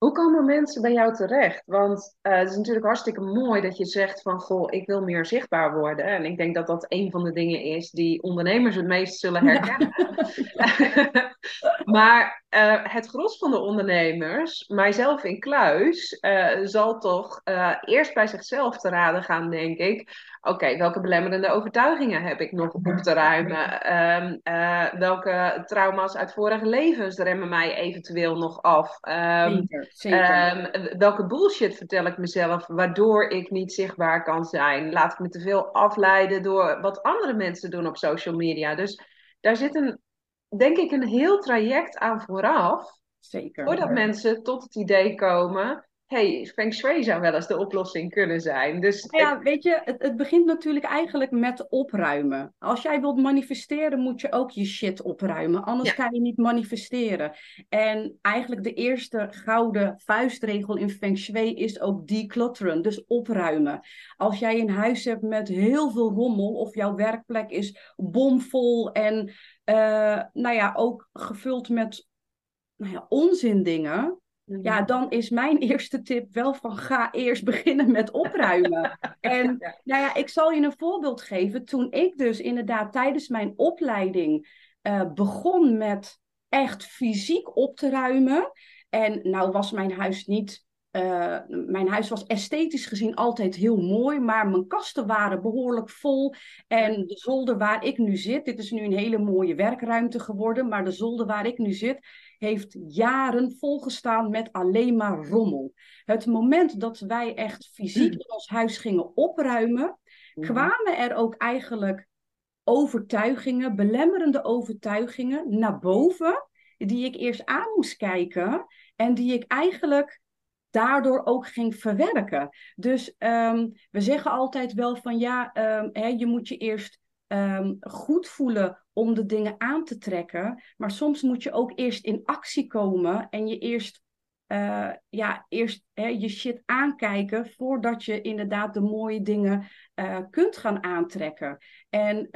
Hoe komen mensen bij jou terecht? Want uh, het is natuurlijk hartstikke mooi dat je zegt van goh, ik wil meer zichtbaar worden. En ik denk dat dat een van de dingen is die ondernemers het meest zullen herkennen. Ja. maar uh, het gros van de ondernemers, mijzelf in kluis, uh, zal toch eerst bij zichzelf te raden gaan, denk ik. Oké, welke belemmerende overtuigingen heb ik nog op te ruimen? Um, uh, welke trauma's uit vorige levens remmen mij eventueel nog af? Um, zeker, zeker. Um, welke bullshit vertel ik mezelf waardoor ik niet zichtbaar kan zijn? Laat ik me te veel afleiden door wat andere mensen doen op social media? Dus daar zit een, denk ik, een heel traject aan vooraf. Zeker. Voordat mensen tot het idee komen hey, Feng Shui zou wel eens de oplossing kunnen zijn. Dus ja, weet je, het, het, begint natuurlijk eigenlijk met opruimen. Als jij wilt manifesteren, moet je ook je shit opruimen. Anders kan je niet manifesteren. En eigenlijk de eerste gouden vuistregel in Feng Shui is ook declutteren, dus opruimen. Als jij een huis hebt met heel veel rommel of jouw werkplek is bomvol en uh, nou ja, ook gevuld met nou ja, onzindingen ja, mhm. dan is mijn eerste tip wel van ga eerst beginnen met opruimen. en nou ja, ik zal je een voorbeeld geven. Toen ik dus inderdaad tijdens mijn opleiding uh, begon met echt fysiek op te ruimen. En nou was mijn huis niet uh, mijn huis was esthetisch gezien altijd heel mooi, maar mijn kasten waren behoorlijk vol. En de zolder waar ik nu zit, dit is nu een hele mooie werkruimte geworden, maar de zolder waar ik nu zit, heeft jaren volgestaan met alleen maar rommel. Het moment dat wij echt fysiek in ons huis gingen opruimen, kwamen er ook eigenlijk overtuigingen, belemmerende overtuigingen naar boven, die ik eerst aan moest kijken en die ik eigenlijk daardoor ook ging verwerken. Dus um, we zeggen altijd wel van ja, um, hè, je moet je eerst um, goed voelen om de dingen aan te trekken. Maar soms moet je ook eerst in actie komen en je eerst, uh, ja, eerst hè, je shit aankijken voordat je inderdaad de mooie dingen uh, kunt gaan aantrekken. En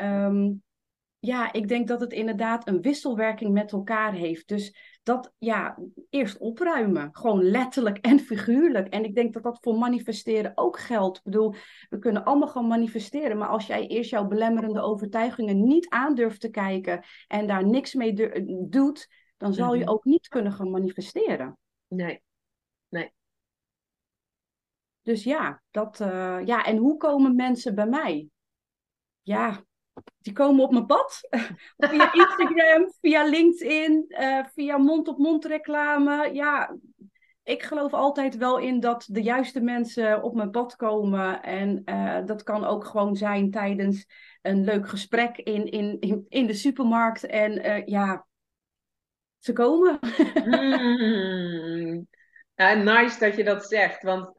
ja, ik denk dat het inderdaad een wisselwerking met elkaar heeft. Dus dat, ja, eerst opruimen. Gewoon letterlijk en figuurlijk. En ik denk dat dat voor manifesteren ook geldt. Ik bedoel, we kunnen allemaal gaan manifesteren. Maar als jij eerst jouw belemmerende overtuigingen niet aandurft te kijken en daar niks mee doet, dan zal je mhm. ook niet kunnen gaan manifesteren. Nee, nee. Dus ja, dat, uh, ja, en hoe komen mensen bij mij? Ja, die komen op mijn pad. via Instagram, via LinkedIn, uh, via mond-op-mond reclame. Ja, ik geloof altijd wel in dat de juiste mensen op mijn pad komen. En uh, dat kan ook gewoon zijn tijdens een leuk gesprek in, in, in, de supermarkt. En uh, ja, ze komen. mm. ja, nice dat je dat zegt. Want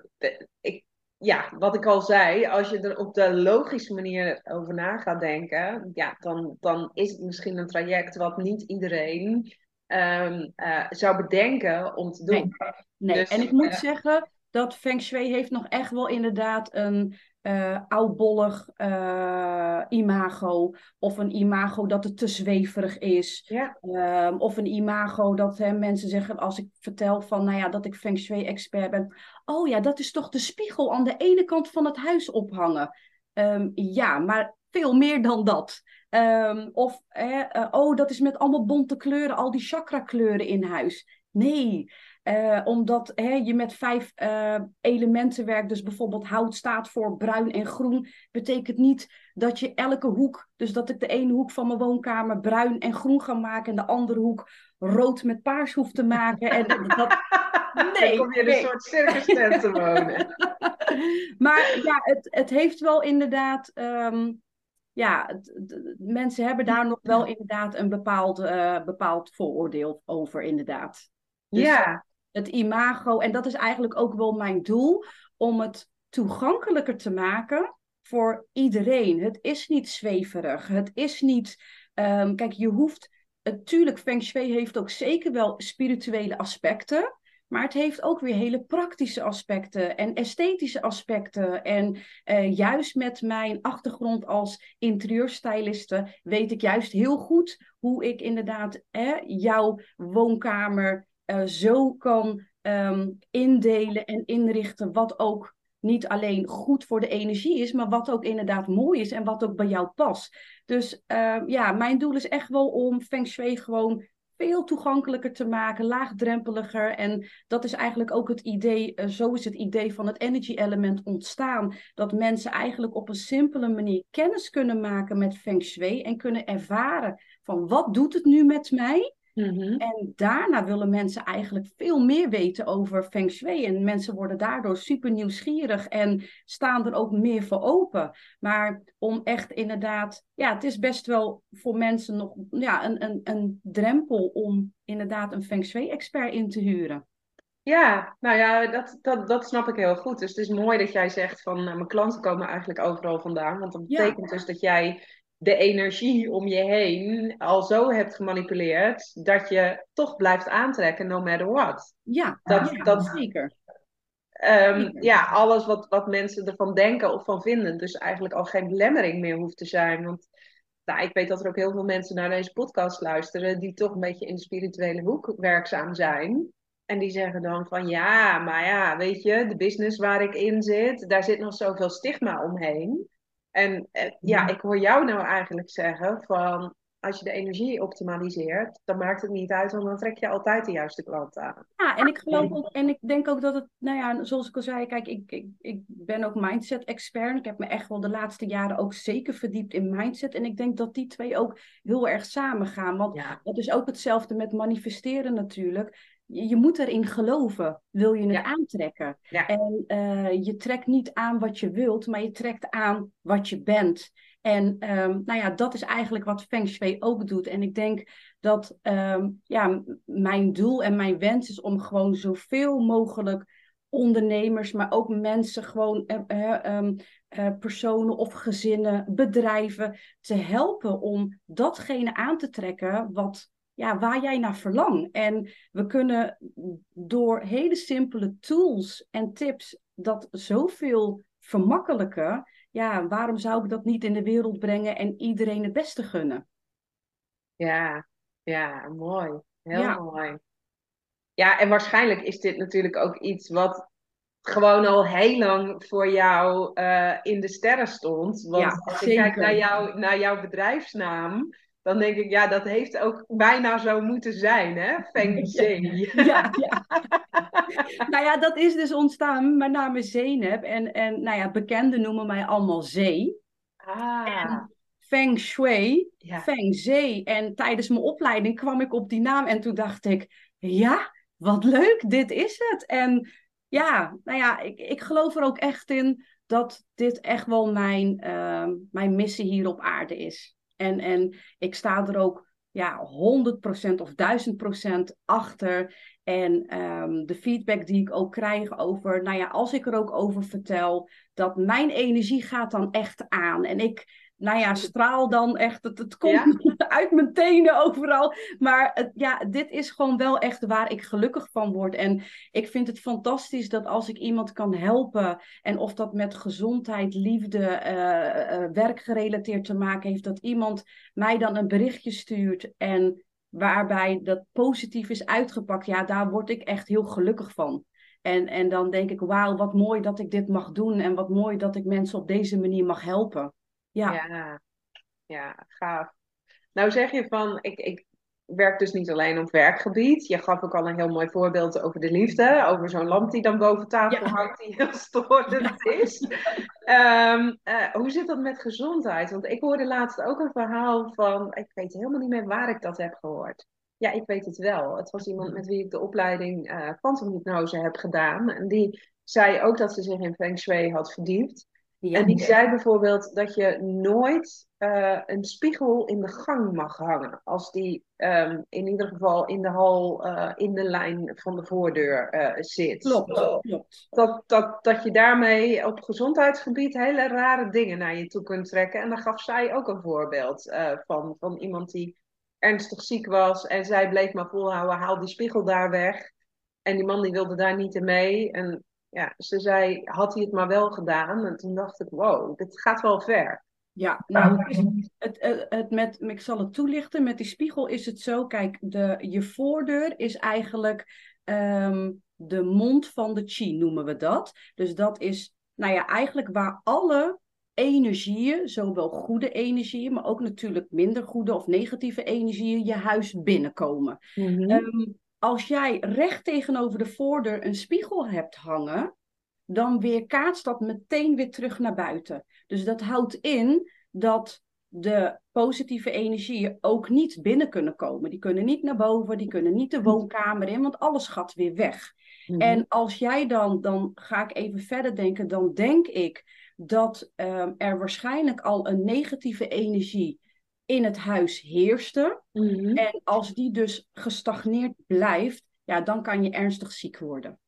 ik, ja, wat ik al zei, als je er op de logische manier over na gaat denken, ja, dan, dan is het misschien een traject wat niet iedereen um, uh, zou bedenken om te doen. Nee, nee. Dus, en ik moet uh, zeggen dat Feng Shui heeft nog echt wel inderdaad een uh, oudbollig uh, imago. Of een imago dat het te zweverig is. Ja. Um, of een imago dat hè, mensen zeggen, als ik vertel van, nou ja, dat ik Feng Shui-expert ben. Oh ja, dat is toch de spiegel aan de ene kant van het huis ophangen. Um, ja, maar veel meer dan dat. Um, of, hè, uh, oh, dat is met allemaal bonte kleuren, al die chakra kleuren in huis. Nee, uh, omdat hè, je met vijf uh, elementen werkt. Dus bijvoorbeeld hout staat voor bruin en groen. Betekent niet dat je elke hoek, dus dat ik de ene hoek van mijn woonkamer bruin en groen ga maken. En de andere hoek rood met paars hoef te maken. En dat, nee, Dan kom je in een soort circus te wonen. maar ja, het, het heeft wel inderdaad. Um, ja, het, het, mensen hebben daar nog wel inderdaad een bepaald, uh, bepaald vooroordeel over, inderdaad. Dus, ja het imago. En dat is eigenlijk ook wel mijn doel, om het toegankelijker te maken voor iedereen. Het is niet zweverig. Het is niet. Um, kijk, je hoeft. Natuurlijk, Feng Shui heeft ook zeker wel spirituele aspecten. Maar het heeft ook weer hele praktische aspecten en esthetische aspecten. En uh, juist met mijn achtergrond als interieurstyliste weet ik juist heel goed hoe ik inderdaad jouw woonkamer uh, zo kan ehm, indelen en inrichten wat ook niet alleen goed voor de energie is, maar wat ook inderdaad mooi is en wat ook bij jou past. Dus ehm, ja, mijn doel is echt wel om Feng Shui gewoon veel toegankelijker te maken, laagdrempeliger. En dat is eigenlijk ook het idee, uh, zo is het idee van het energy element ontstaan. Dat mensen eigenlijk op een simpele manier kennis kunnen maken met Feng Shui en kunnen ervaren van wat doet het nu met mij? Mhm. En daarna willen mensen eigenlijk veel meer weten over Feng Shui. En mensen worden daardoor super nieuwsgierig en staan er ook meer voor open. Maar om echt inderdaad, ja, het is best wel voor mensen nog ja, een, een, een drempel om inderdaad een Feng Shui-expert in te huren. Ja, nou ja, dat, dat, dat snap ik heel goed. Dus het is mooi dat jij zegt van uh, mijn klanten komen eigenlijk overal vandaan. Want dat betekent dus dat jij de energie om je heen al zo hebt gemanipuleerd dat je toch blijft aantrekken, no matter what. Ja, dat, dat, zeker. Um, ja, alles wat, wat mensen ervan denken of van vinden. Dus eigenlijk al geen belemmering meer hoeft te zijn. Want nou, ik weet dat er ook heel veel mensen naar deze podcast luisteren die toch een beetje in de spirituele hoek werkzaam zijn. En die zeggen dan van ja, maar ja, weet je, de business waar ik in zit, daar zit nog zoveel stigma omheen. En eh, ja, ik hoor jou nou eigenlijk zeggen van als je de energie optimaliseert, dan maakt het niet uit, want dan trek je altijd de juiste klant aan. Ja, en ik geloof ook, en ik denk ook dat het, nou ja, zoals ik al zei, kijk, ik, ik, ik ben ook mindset-expert. Ik heb me echt wel de laatste jaren ook zeker verdiept in mindset. En ik denk dat die twee ook heel erg samen gaan. Want ja. dat is ook hetzelfde met manifesteren natuurlijk je moet erin geloven, wil je het aantrekken. En uh, je trekt niet aan wat je wilt, maar je trekt aan wat je bent. En um, nou ja, dat is eigenlijk wat Feng Shui ook doet. En ik denk dat um, ja, mijn doel en mijn wens is om gewoon zoveel mogelijk ondernemers, maar ook mensen, gewoon uh, um, uh, personen of gezinnen, bedrijven te helpen om datgene aan te trekken wat ja, waar jij naar verlangt. En we kunnen door hele simpele tools en tips dat zoveel vermakkelijken. Ja, waarom zou ik dat niet in de wereld brengen en iedereen het beste gunnen? Ja, ja, mooi. Heel mooi. Ja, en waarschijnlijk is dit natuurlijk ook iets wat gewoon al heel lang voor jou uh, in de sterren stond. Want ja, als ik kijk naar, jou, naar jouw bedrijfsnaam, dan denk ik, ja, dat heeft ook bijna zo moeten zijn, hè? Feng Shui. Ja, ja, nou ja, dat is dus ontstaan. Mijn naam is Zeynep en, en nou ja, bekenden noemen mij allemaal Zee. Ah. En Feng Shui, Feng Zee. En tijdens mijn opleiding kwam ik op die naam en toen dacht ik, ja, wat leuk, dit is het. En ja, nou ja, ik, ik geloof er ook echt in dat dit echt wel mijn, uh, mijn missie hier op aarde is. En, en ik sta er ook ja, 100% of 1000% achter. En um, de feedback die ik ook krijg over, nou ja, als ik er ook over vertel, dat mijn energie gaat dan echt aan. En ik nou ja, straal dan echt. Het, het komt uit mijn tenen overal. Maar het, ja, dit is gewoon wel echt waar ik gelukkig van word. En ik vind het fantastisch dat als ik iemand kan helpen. En of dat met gezondheid, liefde, uh, uh, werk gerelateerd te maken heeft. Dat iemand mij dan een berichtje stuurt. En waarbij dat positief is uitgepakt. Ja, daar word ik echt heel gelukkig van. En, en dan denk ik, wauw, wat mooi dat ik dit mag doen. En wat mooi dat ik mensen op deze manier mag helpen. Ja. ja, ja, gaaf. Nou zeg je van, ik, ik werk dus niet alleen op werkgebied. Je gaf ook al een heel mooi voorbeeld over de liefde. Over zo'n lamp die dan boven tafel hangt, die heel storend is. Um, hoe zit dat met gezondheid? Want ik hoorde laatst ook een verhaal van, ik weet helemaal niet meer waar ik dat heb gehoord. Ja, ik weet het wel. Het was iemand met wie ik de opleiding uh, heb gedaan. En die zei ook dat ze zich in Feng Shui had verdiept en die zei bijvoorbeeld dat je nooit uh, een spiegel in de gang mag hangen. Als die um, in ieder geval in de hal uh, in de lijn van de voordeur uh, zit. Klopt, klopt. Dat, dat, dat je daarmee op gezondheidsgebied hele rare dingen naar je toe kunt trekken. En daar gaf zij ook een voorbeeld van, van iemand die ernstig ziek was. En zij bleef maar volhouden, haal die spiegel daar weg. En die man die wilde daar niet in mee. En ja, ze zei, had hij het maar wel gedaan? En toen dacht ik, wow, dit gaat wel ver. Ja, nou, het, het, het, met, ik zal het toelichten. Met die spiegel is het zo, kijk, de, je voordeur is eigenlijk ehm, de mond van de chi, noemen we dat. Dus dat is, nou ja, eigenlijk waar alle energieën, zowel goede energieën, maar ook natuurlijk minder goede of negatieve energieën, je huis binnenkomen. Ehm, als jij recht tegenover de voordeur een spiegel hebt hangen, dan weerkaatst dat meteen weer terug naar buiten. Dus dat houdt in dat de positieve energieën ook niet binnen kunnen komen. Die kunnen niet naar boven, die kunnen niet de woonkamer in, want alles gaat weer weg. Mhm. En als jij dan, dan ga ik even verder denken, dan denk ik dat ehm, er waarschijnlijk al een negatieve energie in het huis heerste. Mhm. En als die dus gestagneerd blijft, ja, dan kan je ernstig ziek worden.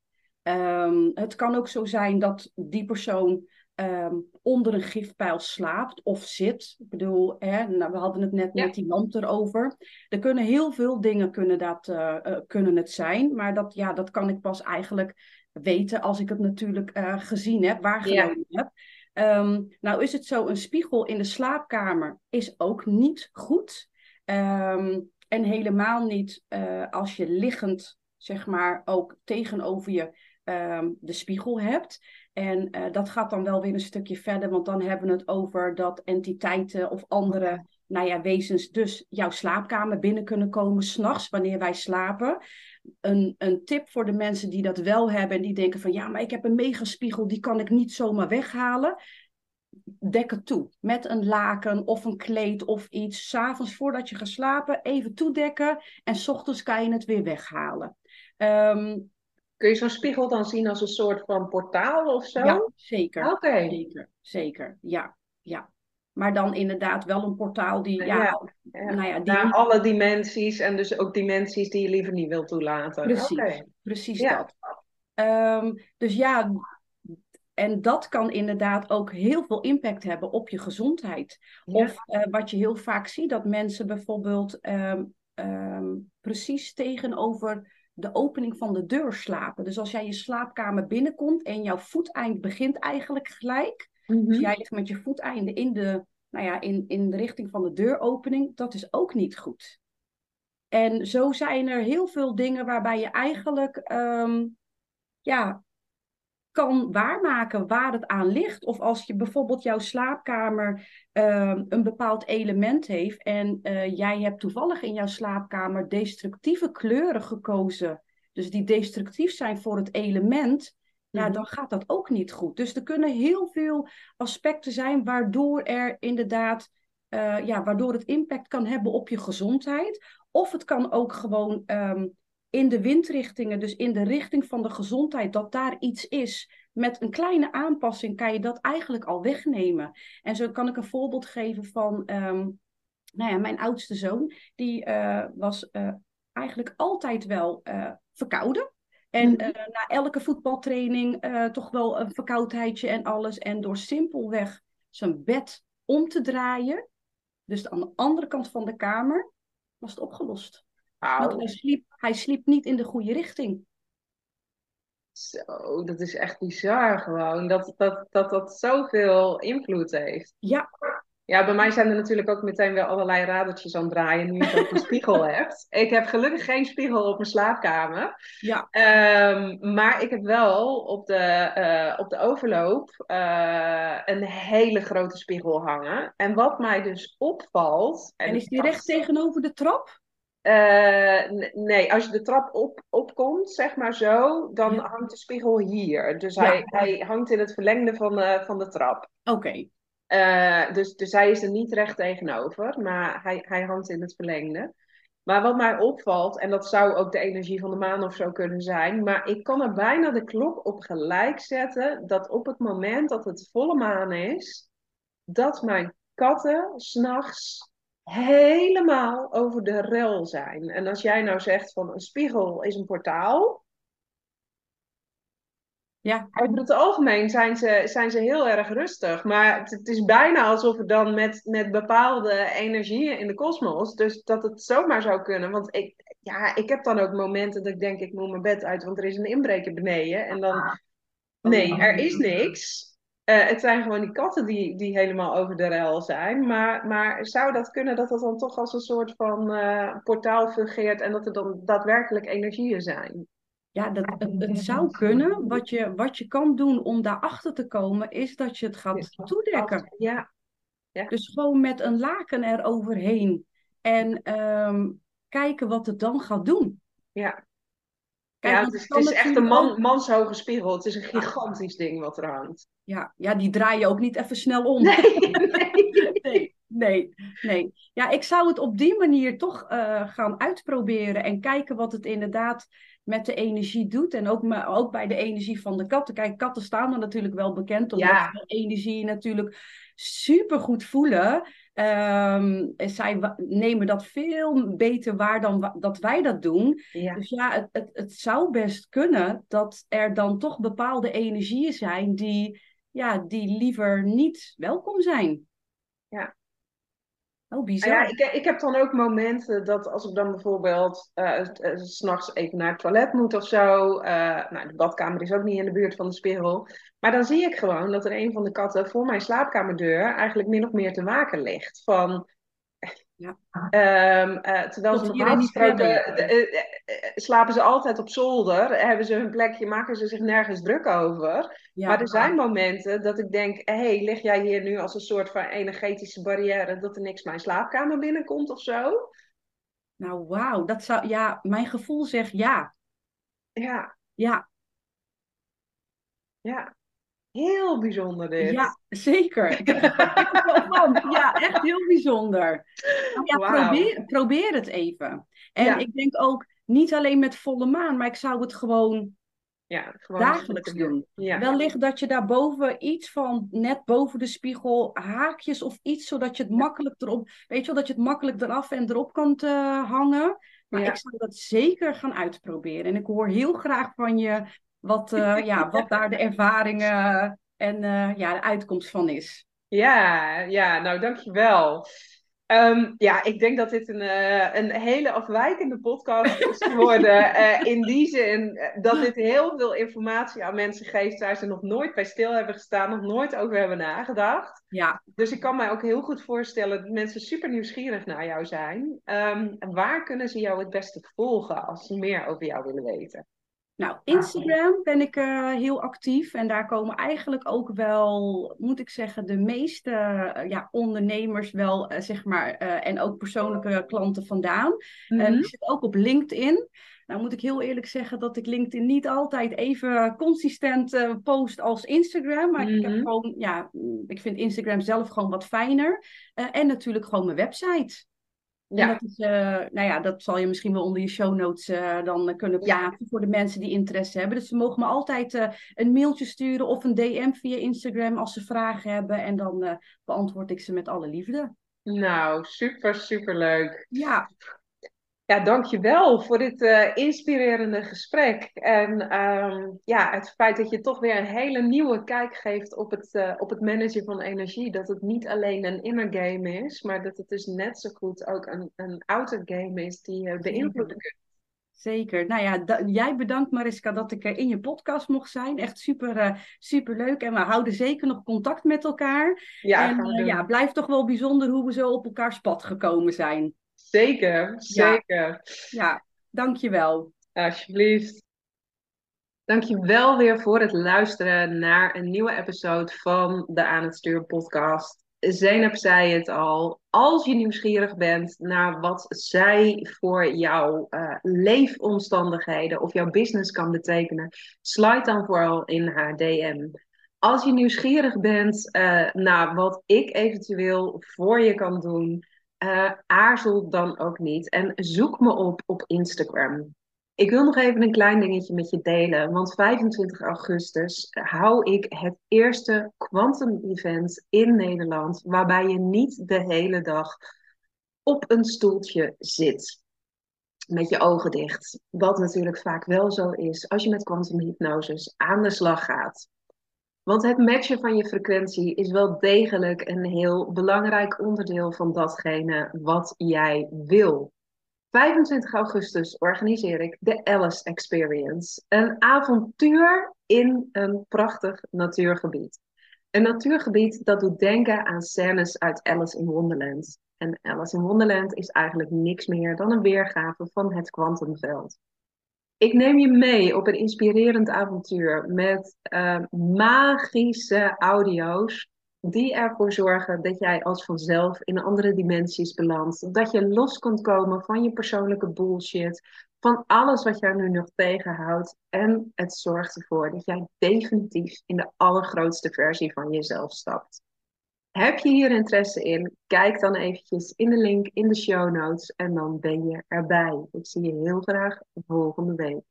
Ehm, het kan ook zo zijn dat die persoon ehm, onder een gifpijl slaapt of zit. Ik bedoel, hè, nou, we hadden het net Ja. met die lamp erover. Er kunnen heel veel dingen kunnen, dat, eh, eh, kunnen het zijn, maar dat, ja, dat kan ik pas eigenlijk weten als ik het natuurlijk eh, gezien heb, waargenomen heb. Ehm, nou is het zo, een spiegel in de slaapkamer is ook niet goed. Ehm, en helemaal niet eh, als je liggend, zeg maar, ook tegenover je ehm, de spiegel hebt. En eh, dat gaat dan wel weer een stukje verder, want dan hebben we het over dat entiteiten of andere nou ja, wezens dus jouw slaapkamer binnen kunnen komen s'nachts wanneer wij slapen. Een, een tip voor de mensen die dat wel hebben en die denken van ja, maar ik heb een megaspiegel, die kan ik niet zomaar weghalen. Dek het toe met een laken of een kleed of iets. S'avonds voordat je gaat slapen, even toedekken en s ochtends kan je het weer weghalen. Ehm, Kun je zo'n spiegel dan zien als een soort van portaal of zo? ja, zeker. Oké. Zeker, zeker. Ja, ja. Maar dan inderdaad wel een portaal die, ja, Ja, Ja. nou ja, die Naar alle dimensies en dus ook dimensies die je liever niet wilt toelaten. Precies, precies dat. Ehm, dus ja, en dat kan inderdaad ook heel veel impact hebben op je gezondheid. Of eh, wat je heel vaak ziet, dat mensen bijvoorbeeld ehm, ehm, precies tegenover de opening van de deur slapen. Dus als jij je slaapkamer binnenkomt en jouw voeteind begint eigenlijk gelijk. Dus Mhm. jij ligt met je voeteinden in de, nou ja, in, in de richting van de deuropening. Dat is ook niet goed. En zo zijn er heel veel dingen waarbij je eigenlijk ehm, ja, kan waarmaken waar het aan ligt. Of als je bijvoorbeeld jouw slaapkamer ehm, een bepaald element heeft en eh, jij hebt toevallig in jouw slaapkamer destructieve kleuren gekozen, dus die destructief zijn voor het element, ja, Mhm. dan gaat dat ook niet goed. Dus er kunnen heel veel aspecten zijn waardoor er inderdaad, eh, ja, waardoor het impact kan hebben op je gezondheid. Of het kan ook gewoon ehm, in de windrichtingen, dus in de richting van de gezondheid, dat daar iets is. Met een kleine aanpassing kan je dat eigenlijk al wegnemen. En zo kan ik een voorbeeld geven van, ehm, nou ja, mijn oudste zoon, die eh, was eh, eigenlijk altijd wel verkouden. En Mhm. eh, na elke voetbaltraining eh, toch wel een verkoudheidje en alles. En door simpelweg zijn bed om te draaien, dus aan de andere kant van de kamer, was het opgelost. Want hij sliep, hij sliep niet in de goede richting. Zo, dat is echt bizar gewoon. Dat dat, dat, dat zoveel invloed heeft. Ja, Ja, bij mij zijn er natuurlijk ook meteen weer allerlei radertjes aan het draaien nu je ook een spiegel hebt. Ik heb gelukkig geen spiegel op mijn slaapkamer. ja, Ehm, maar ik heb wel op de, eh, op de overloop eh, een hele grote spiegel hangen. En wat mij dus opvalt. en is die recht tegenover de trap? Eh, nee, als je de trap op, opkomt, zeg maar zo, dan hangt de spiegel hier. Dus Ja. hij, hij hangt in het verlengde van van de trap. Oké, Eh, dus, dus hij is er niet recht tegenover, maar hij, hij hangt in het verlengde. Maar wat mij opvalt, en dat zou ook de energie van de maan of zo kunnen zijn, maar ik kan er bijna de klok op gelijk zetten dat op het moment dat het volle maan is, dat mijn katten s'nachts helemaal over de rel zijn. En als jij nou zegt van een spiegel is een portaal, ja, over het algemeen zijn ze, zijn ze heel erg rustig. Maar het, het is bijna alsof het dan met, met bepaalde energieën in de kosmos. Dus dat het zomaar zou kunnen. Want ik, ja, ik heb dan ook momenten dat ik denk, ik moet mijn bed uit, want er is een inbreker beneden. En dan, nee, er is niks. Eh, het zijn gewoon die katten die, die helemaal over de rel zijn. Maar, maar zou dat kunnen dat dat dan toch als een soort van eh, portaal fungeert en dat er dan daadwerkelijk energieën zijn? Ja, dat, het, het zou kunnen. Wat je, wat je kan doen om daarachter te komen, is dat je het gaat toedekken. Ja. ja. Dus gewoon met een laken eroverheen. En ehm, kijken wat het dan gaat doen. Ja. Kijk, ja, het is, het is echt een man, manshoge spiegel. Het is een gigantisch ding wat er hangt. Ja, ja, die draai je ook niet even snel om. Nee, nee. nee, nee, nee. Ja, ik zou het op die manier toch uh, gaan uitproberen en kijken wat het inderdaad met de energie doet. En ook, ook bij de energie van de katten. Kijk, katten staan er natuurlijk wel bekend omdat ja. ze energie natuurlijk super goed voelen. Um, zij nemen dat veel beter waar dan dat wij dat doen. Ja. Dus ja, het, het, het zou best kunnen dat er dan toch bepaalde energieën zijn die, ja, die liever niet welkom zijn. Oh, bizar. Ja, ik, ik heb dan ook momenten dat als ik dan bijvoorbeeld uh, uh, s'nachts even naar het toilet moet of zo. Uh, nou, de badkamer is ook niet in de buurt van de spiegel. Maar dan zie ik gewoon dat er een van de katten voor mijn slaapkamerdeur eigenlijk min of meer te waken ligt. Van, ja. Um, uh, terwijl ze normaal gesproken slapen ze altijd op zolder, hebben ze hun plekje, maken ze zich nergens druk over. Ja. Maar er zijn momenten dat ik denk, hé, hey, lig jij hier nu als een soort van energetische barrière dat er niks mijn slaapkamer binnenkomt of zo? Nou, wauw, dat zou, ja, mijn gevoel zegt ja. Ja. Ja. Ja. Heel bijzonder dit. Ja, zeker. ja, echt heel bijzonder. Ja, wow. probeer, probeer het even. En ja. ik denk ook, niet alleen met volle maan, maar ik zou het gewoon, ja, gewoon dagelijks doen. Ja. Wellicht dat je daarboven iets van, net boven de spiegel, haakjes of iets, zodat je het makkelijk erop, weet je wel, dat je het makkelijk eraf en erop kan uh, hangen. Maar ik zou dat zeker gaan uitproberen. En ik hoor heel graag van je wat, uh, ja, wat daar de ervaringen en uh, ja, de uitkomst van is. Ja, ja nou dankjewel. Um, ja, ik denk dat dit een, uh, een hele afwijkende podcast is geworden. in die zin dat dit heel veel informatie aan mensen geeft waar ze nog nooit bij stil hebben gestaan, nog nooit over hebben nagedacht. Ja. Dus ik kan mij ook heel goed voorstellen dat mensen super nieuwsgierig naar jou zijn. Um, waar kunnen ze jou het beste volgen als ze meer over jou willen weten? Nou, Instagram ben ik uh, heel actief en daar komen eigenlijk ook wel, moet ik zeggen, de meeste uh, ja, ondernemers wel, uh, zeg maar, en ook persoonlijke klanten vandaan. Mm -hmm. ik zit ook op LinkedIn. Nou moet ik heel eerlijk zeggen dat ik LinkedIn niet altijd even consistent post als Instagram. Maar mm -hmm. ik heb gewoon, ja, ik vind Instagram zelf gewoon wat fijner. en natuurlijk gewoon mijn website. Ja. Dat, is, uh, nou ja, dat zal je misschien wel onder je show notes uh, dan kunnen plaatsen ja. voor de mensen die interesse hebben. Dus ze mogen me altijd uh, een mailtje sturen of een DM via Instagram als ze vragen hebben. En dan beantwoord ik ze met alle liefde. Nou, super, super leuk. Ja. Ja, dankjewel voor dit uh, inspirerende gesprek. En um, ja, het feit dat je toch weer een hele nieuwe kijk geeft op het, uh, op het managen van energie. Dat het niet alleen een inner game is, maar dat het dus net zo goed ook een, een outer game is die je beïnvloeden kunt. Zeker. Nou ja, jij bedankt Mariska dat ik in je podcast mocht zijn. Echt super, super leuk. En we houden zeker nog contact met elkaar. Ja, en ja, blijft toch wel bijzonder hoe we zo op elkaars pad gekomen zijn. Zeker, zeker. Ja, dankjewel. Alsjeblieft. Dankjewel weer voor het luisteren naar een nieuwe episode van de Aan het Sturen podcast. Zeynep zei het al, als je nieuwsgierig bent naar wat zij voor jouw uh, leefomstandigheden of jouw business kan betekenen, slide dan vooral in haar DM. Als je nieuwsgierig bent uh, naar wat ik eventueel voor je kan doen, uh, aarzel dan ook niet en zoek me op op Instagram. Ik wil nog even een klein dingetje met je delen, want 25 augustus hou ik het eerste Quantum Event in Nederland, waarbij je niet de hele dag op een stoeltje zit. Met je ogen dicht. Wat natuurlijk vaak wel zo is als je met quantum hypnosis aan de slag gaat. Want het matchen van je frequentie is wel degelijk een heel belangrijk onderdeel van datgene wat jij wil. 25 augustus organiseer ik de Alice Experience. Een avontuur in een prachtig natuurgebied. Een natuurgebied dat doet denken aan scènes uit Alice in Wonderland. En Alice in Wonderland is eigenlijk niks meer dan een weergave van het kwantumveld. Ik neem je mee op een inspirerend avontuur met uh, magische audio's die ervoor zorgen dat jij als vanzelf in andere dimensies belandt. Dat je los kunt komen van je persoonlijke bullshit, van alles wat jou nu nog tegenhoudt. En het zorgt ervoor dat jij definitief in de allergrootste versie van jezelf stapt. Heb je hier interesse in? Kijk dan eventjes in de link in de show notes en dan ben je erbij. Ik zie je heel graag volgende week.